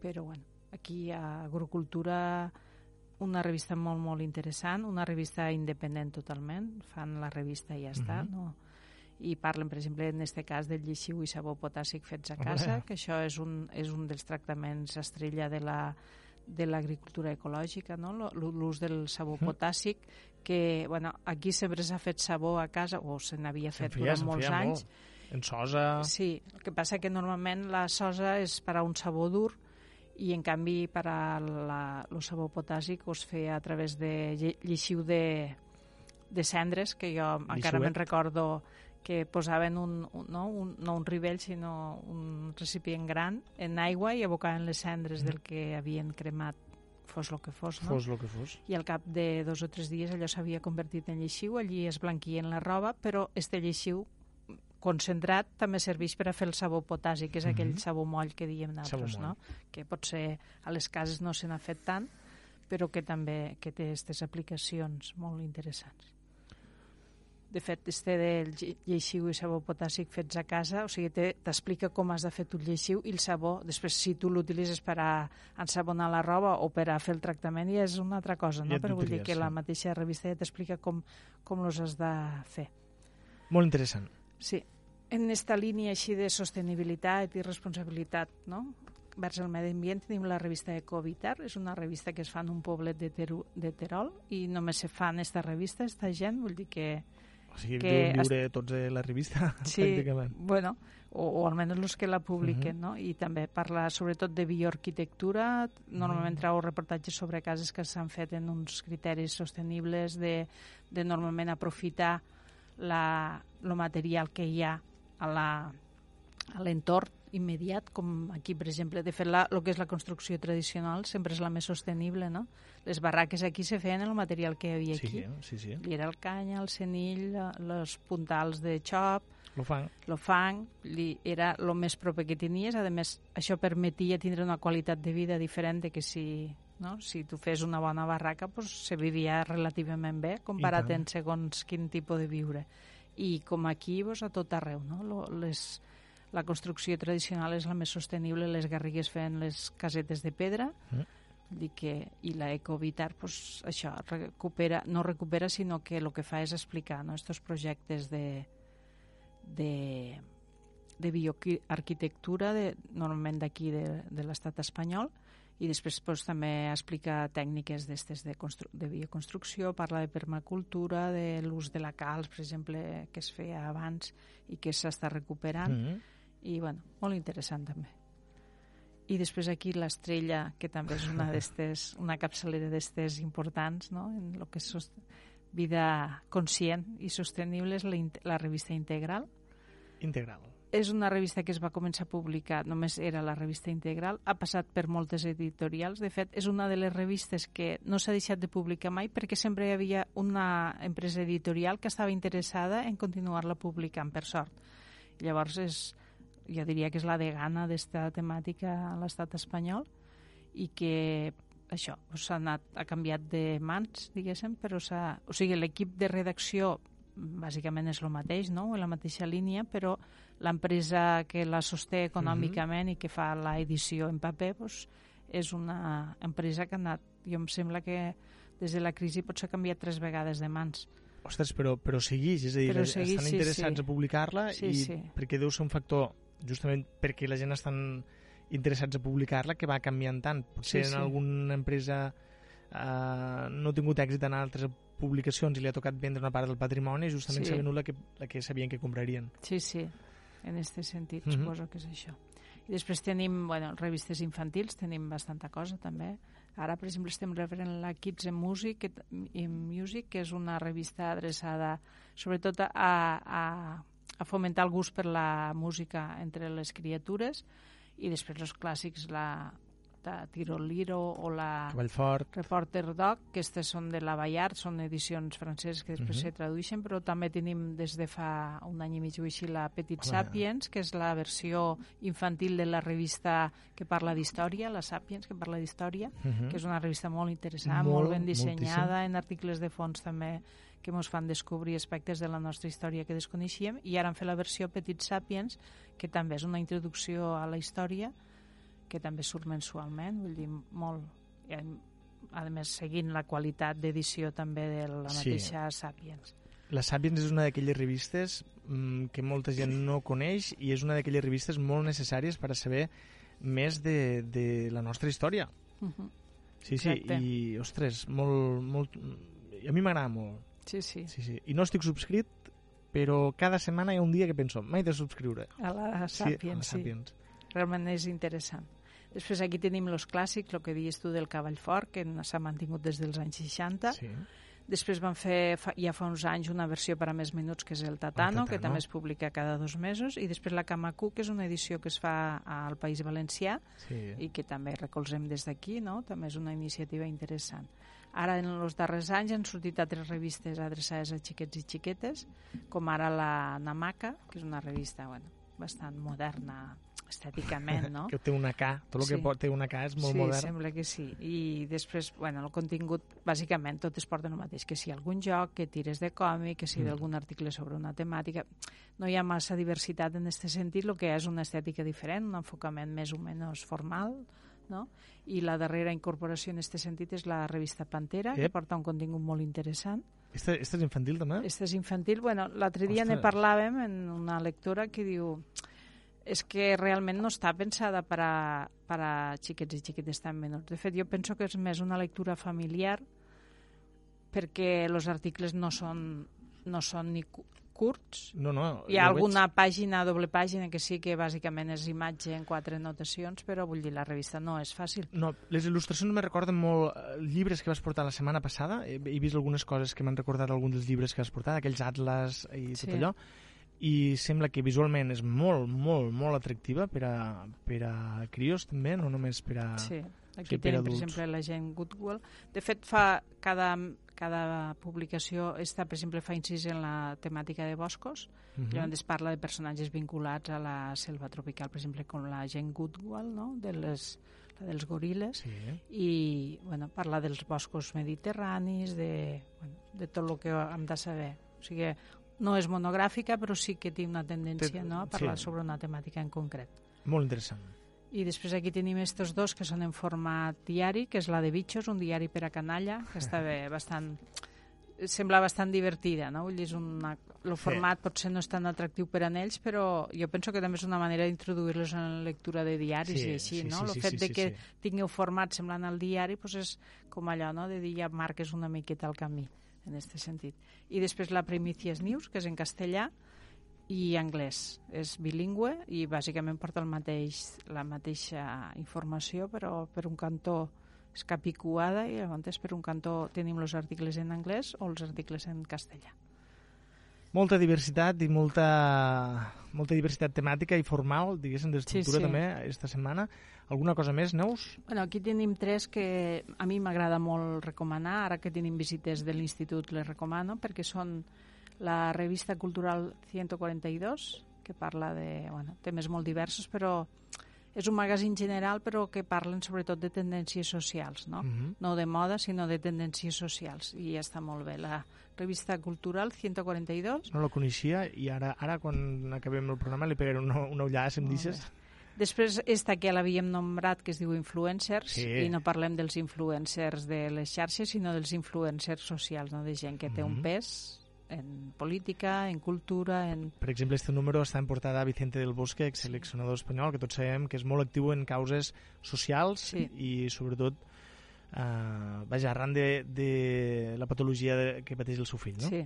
Però, bueno, aquí a Agrocultura una revista molt, molt interessant, una revista independent totalment, fan la revista i ja està, mm -hmm. no? i parlen, per exemple, en aquest cas del lleixiu i sabó potàssic fets a casa, que això és un, és un dels tractaments estrella de la, de l'agricultura ecològica, no? l'ús del sabó potàssic, que bueno, aquí sempre s'ha fet sabó a casa, o se n'havia fet feia, durant molts anys. Molt. En sosa... Sí, el que passa que normalment la sosa és per a un sabó dur i en canvi per a la, el sabó potàssic es feia a través de lleixiu de, de cendres, que jo encara me'n recordo que posaven un, un, no, un, no un rivell, sinó un recipient gran en aigua i abocaven les cendres mm. del que havien cremat fos el que fos, no? Fos el que fos. I al cap de dos o tres dies allò s'havia convertit en lleixiu, allí es blanquien la roba, però este lleixiu concentrat també serveix per a fer el sabó potàsic, que és mm -hmm. aquell sabó moll que diem nosaltres, no? Que potser a les cases no se n'ha fet tant, però que també que té aquestes aplicacions molt interessants de fet, este del lleixiu i sabó potàssic fets a casa, o sigui, t'explica com has de fer tu el lleixiu i el sabó. Després, si tu l'utilitzes per a ensabonar la roba o per a fer el tractament, ja és una altra cosa, no? Ja Però vull dir que la mateixa revista ja t'explica com, com los has de fer. Molt interessant. Sí. En esta línia així de sostenibilitat i responsabilitat, no? vers el medi ambient tenim la revista Ecovitar, és una revista que es fa en un poblet de, Teru, de Terol i només se fa en esta revista, esta gent, vull dir que o sigui, que viure est... tots de la revista, sí, pràcticament. bueno, o, o almenys els que la publiquen, uh -huh. no? I també parla sobretot de bioarquitectura, normalment uh -huh. trau reportatges sobre cases que s'han fet en uns criteris sostenibles de, de normalment aprofitar la, el material que hi ha a la a l'entorn immediat, com aquí, per exemple. De fet, la, el que és la construcció tradicional sempre és la més sostenible, no? Les barraques aquí se feien en el material que hi havia aquí. Sí, sí. I era el canya, el cenill, els puntals de xop... Lo fang. Lo fang, li, era el més proper que tenies. A més, això permetia tindre una qualitat de vida diferent de que si no? si tu fes una bona barraca pues, se vivia relativament bé comparat en segons quin tipus de viure i com aquí pues, a tot arreu no? Lo, les, la construcció tradicional és la més sostenible, les garrigues feien les casetes de pedra, mm. dir que, i la Ecovitar, pues, això, recupera, no recupera, sinó que el que fa és explicar no, estos projectes de, de de bioarquitectura, de, normalment d'aquí de, de l'estat espanyol, i després pues, també explica tècniques d'estes de, de bioconstrucció, parla de permacultura, de l'ús de la calç, per exemple, que es feia abans i que s'està recuperant, mm -hmm. I bueno, molt interessant també. I després aquí l'estrella, que també és una d'estes, una capçalera d'estes importants, no?, en el que és vida conscient i sostenible és la, la revista Integral. Integral és una revista que es va començar a publicar, només era la revista integral, ha passat per moltes editorials, de fet és una de les revistes que no s'ha deixat de publicar mai perquè sempre hi havia una empresa editorial que estava interessada en continuar-la publicant, per sort. Llavors és, jo diria que és la degana d'esta temàtica a l'estat espanyol i que això s'ha anat ha canviat de mans, diguéssim, però s'ha, o sigui, l'equip de redacció bàsicament és el mateix, no? en la mateixa línia, però l'empresa que la sosté econòmicament uh -huh. i que fa la edició en paper doncs, és una empresa que ha anat, jo em sembla que des de la crisi pot ser canviat tres vegades de mans. Ostres, però, però seguix, és a dir, però seguix, estan sí, interessats sí. a publicar-la sí, i sí. perquè deu ser un factor, justament perquè la gent estan interessats a publicar-la, que va canviant tant. Potser sí, sí. en alguna empresa eh, no ha tingut èxit en altres publicacions i li ha tocat vendre una part del patrimoni, justament sí. sabent la que, la que sabien que comprarien. Sí, sí, en aquest sentit, mm -hmm. suposo que és això. I després tenim, bueno, revistes infantils, tenim bastanta cosa també. Ara, per exemple, estem referent la Kids in Music, que, in Music, que és una revista adreçada sobretot a, a, a fomentar el gust per la música entre les criatures i després els clàssics, la, de Tiroliro o la Cavallfort. Reporter que aquestes són de la Ballard, són edicions franceses que després uh -huh. se tradueixen, però també tenim des de fa un any i mig o així la Petit Hola. Sapiens, que és la versió infantil de la revista que parla d'història, la Sapiens, que parla d'història, uh -huh. que és una revista molt interessant, molt, molt ben dissenyada, moltíssim. en articles de fons també que ens fan descobrir aspectes de la nostra història que desconeixíem, i ara han fet la versió Petit Sapiens, que també és una introducció a la història, que també surt mensualment, vull dir, molt... I, a més, seguint la qualitat d'edició també de la mateixa sí. Sapiens. La Sapiens és una d'aquelles revistes mm, que molta gent no coneix i és una d'aquelles revistes molt necessàries per a saber més de, de la nostra història. Uh -huh. Sí, sí, Exacte. i, ostres, molt, molt... A mi m'agrada molt. Sí, sí. sí, sí. I no estic subscrit, però cada setmana hi ha un dia que penso, m'he de subscriure. A la Sapiens, sí. A la Sapiens. sí. Realment és interessant. Després aquí tenim els clàssics, el que dius tu del cavall fort, que s'ha mantingut des dels anys 60. Sí. Després van fer fa, ja fa uns anys una versió per a més minuts que és el Tatano, el Tatano, que també es publica cada dos mesos, i després la Camacu, que és una edició que es fa al País Valencià sí. i que també recolzem des d'aquí, no? també és una iniciativa interessant. Ara, en els darrers anys, han sortit altres revistes adreçades a xiquets i xiquetes, com ara la Namaka, que és una revista bueno, bastant moderna, estèticament, no? que té una K, tot el sí. que té una K és molt sí, modern. Sí, sembla que sí. I després, bueno, el contingut, bàsicament, tot es porta el mateix, que si algun joc, que tires de còmic, que si mm. d'algun article sobre una temàtica... No hi ha massa diversitat en aquest sentit, el que és una estètica diferent, un enfocament més o menys formal, no? I la darrera incorporació en aquest sentit és la revista Pantera, yep. que porta un contingut molt interessant. Esta, esta és infantil, també? Esta és infantil. Bueno, l'altre dia ne parlàvem en una lectora que diu és que realment no està pensada per a, per a xiquets i xiquetes tan menors. De fet, jo penso que és més una lectura familiar perquè els articles no són, no són ni curts. No, no. Hi ha alguna veig... pàgina, doble pàgina, que sí que bàsicament és imatge en quatre notacions, però vull dir, la revista no és fàcil. No, les il·lustracions me recorden molt eh, llibres que vas portar la setmana passada. He, he vist algunes coses que m'han recordat alguns dels llibres que vas portar, aquells atlas i tot sí. allò i sembla que visualment és molt, molt, molt atractiva per a, per a crios també, no només per a Sí, aquí tenim, per, per exemple, la gent Goodwill. De fet, fa cada, cada publicació està, per exemple, fa incís en la temàtica de boscos, uh -huh. llavors es parla de personatges vinculats a la selva tropical, per exemple, com la gent Goodwill, no?, de les, la dels goril·les, sí. i bueno, parla dels boscos mediterranis, de, bueno, de tot el que hem de saber. O sigui, no és monogràfica, però sí que té una tendència Té, no, a parlar sí. sobre una temàtica en concret. Molt interessant. I després aquí tenim estos dos que són en format diari, que és la de Bitxos, un diari per a canalla, que està bé, bastant... sembla bastant divertida, no? Vull dir, és una, el format sí. potser no és tan atractiu per a ells, però jo penso que també és una manera d'introduir-los en la lectura de diaris sí, i així, sí, no? Sí, el sí, fet sí, de sí, que sí. tingueu format semblant al diari pues és com allò, no? De dir ja marques una miqueta el camí, en aquest sentit. I després la Primicias News, que és en castellà, i anglès. És bilingüe i bàsicament porta el mateix, la mateixa informació, però per un cantó és capicuada i llavors per un cantó tenim els articles en anglès o els articles en castellà. Molta diversitat i molta, molta diversitat temàtica i formal, diguéssim, d'estructura Sí, sí. també esta setmana. Alguna cosa més, Neus? Bueno, aquí tenim tres que a mi m'agrada molt recomanar, ara que tenim visites de l'institut les recomano, perquè són la revista cultural 142, que parla de bueno, temes molt diversos, però és un magazín general però que parlen sobretot de tendències socials, no? Mhm. no de moda, sinó de tendències socials, i ja està molt bé. La revista cultural 142 No la coneixia i ara, ara quan acabem el programa li pegaré una, una ullada, si em deixes. Després, esta que l'havíem nombrat, que es diu influencers, Sí. i no parlem dels influencers de les xarxes, sinó dels influencers socials, no? de gent que té un Mhm. pes en política, en cultura, en... Per exemple, este número està en portada a Vicente del Bosque, exseleccionador espanyol, que tots sabem que és molt actiu en causes socials Sí. i sobretot eh, vaja, arran de, de la patologia de, que pateix el seu fill, no? Sí.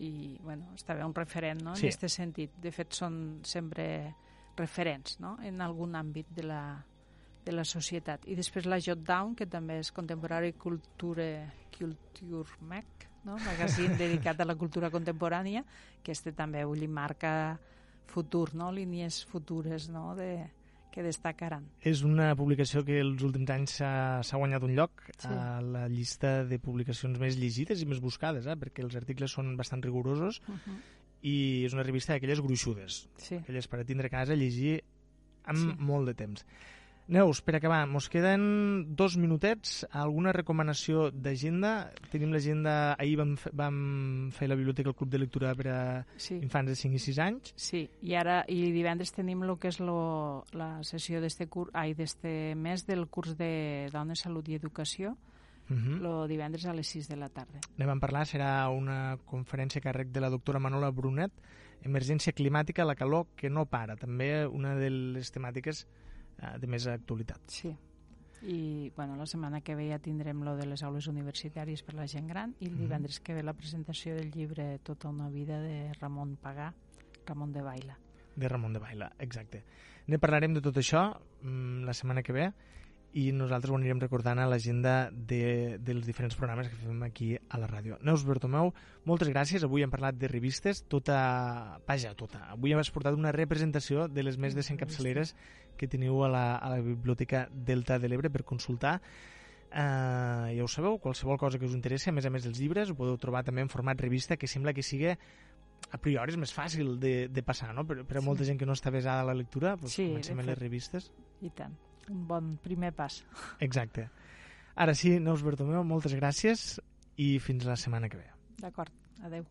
I, bueno, està bé un referent, no?, Sí. en aquest sentit. De fet, són sempre referents, no?, en algun àmbit de la, de la societat. I després la Jot Down, que també és Contemporary Culture, Culture Mac, no? magazín dedicat a la cultura contemporània, que este també, vull dir, marca futur, no?, línies futures, no?, de, que destacaran. És una publicació que els últims anys s'ha s'ha guanyat un lloc Sí. a la llista de publicacions més llegides i més buscades, eh? perquè els articles són bastant rigorosos Uh -huh. i és una revista d'aquelles gruixudes, Sí. aquelles per a tindre a casa, llegir amb Sí. molt de temps. Neus, per acabar, mos queden dos minutets. Alguna recomanació d'agenda? Tenim l'agenda... Ahir vam, vam fer la biblioteca al Club de Lectura per a Sí. infants de 5 i 6 anys. Sí, i ara i divendres tenim el que és lo, la sessió d'este curs, ai, d'este mes del curs de Dones, Salut i Educació, Uh -huh. lo divendres a les 6 de la tarda. Ne vam parlar, serà una conferència a càrrec de la doctora Manola Brunet, Emergència climàtica, la calor que no para, també una de les temàtiques de més actualitat. Sí. I bueno, la setmana que ve ja tindrem lo de les aules universitàries per la gent gran i el Mhm. divendres que ve la presentació del llibre Tota una vida de Ramon Pagà, Ramon de Baila. De Ramon de Baila, exacte. Ne parlarem de tot això mm, la setmana que ve i nosaltres ho anirem recordant a l'agenda de, dels diferents programes que fem aquí a la ràdio. Neus Bertomeu, moltes gràcies. Avui hem parlat de revistes, tota... Vaja, tota. Avui hem portat una representació de les més de 100 capçaleres que teniu a la, a la Biblioteca Delta de l'Ebre per consultar. Uh, ja ho sabeu, qualsevol cosa que us interessi, a més a més dels llibres, ho podeu trobar també en format revista, que sembla que sigui a priori és més fàcil de, de passar, no? Per, per a molta Sí. gent que no està besada a la lectura, doncs Sí, comencem amb les revistes. I tant. Un bon primer pas. Exacte. Ara sí, Neus Bertomeu, moltes gràcies i fins la setmana que ve. D'acord. Adeu.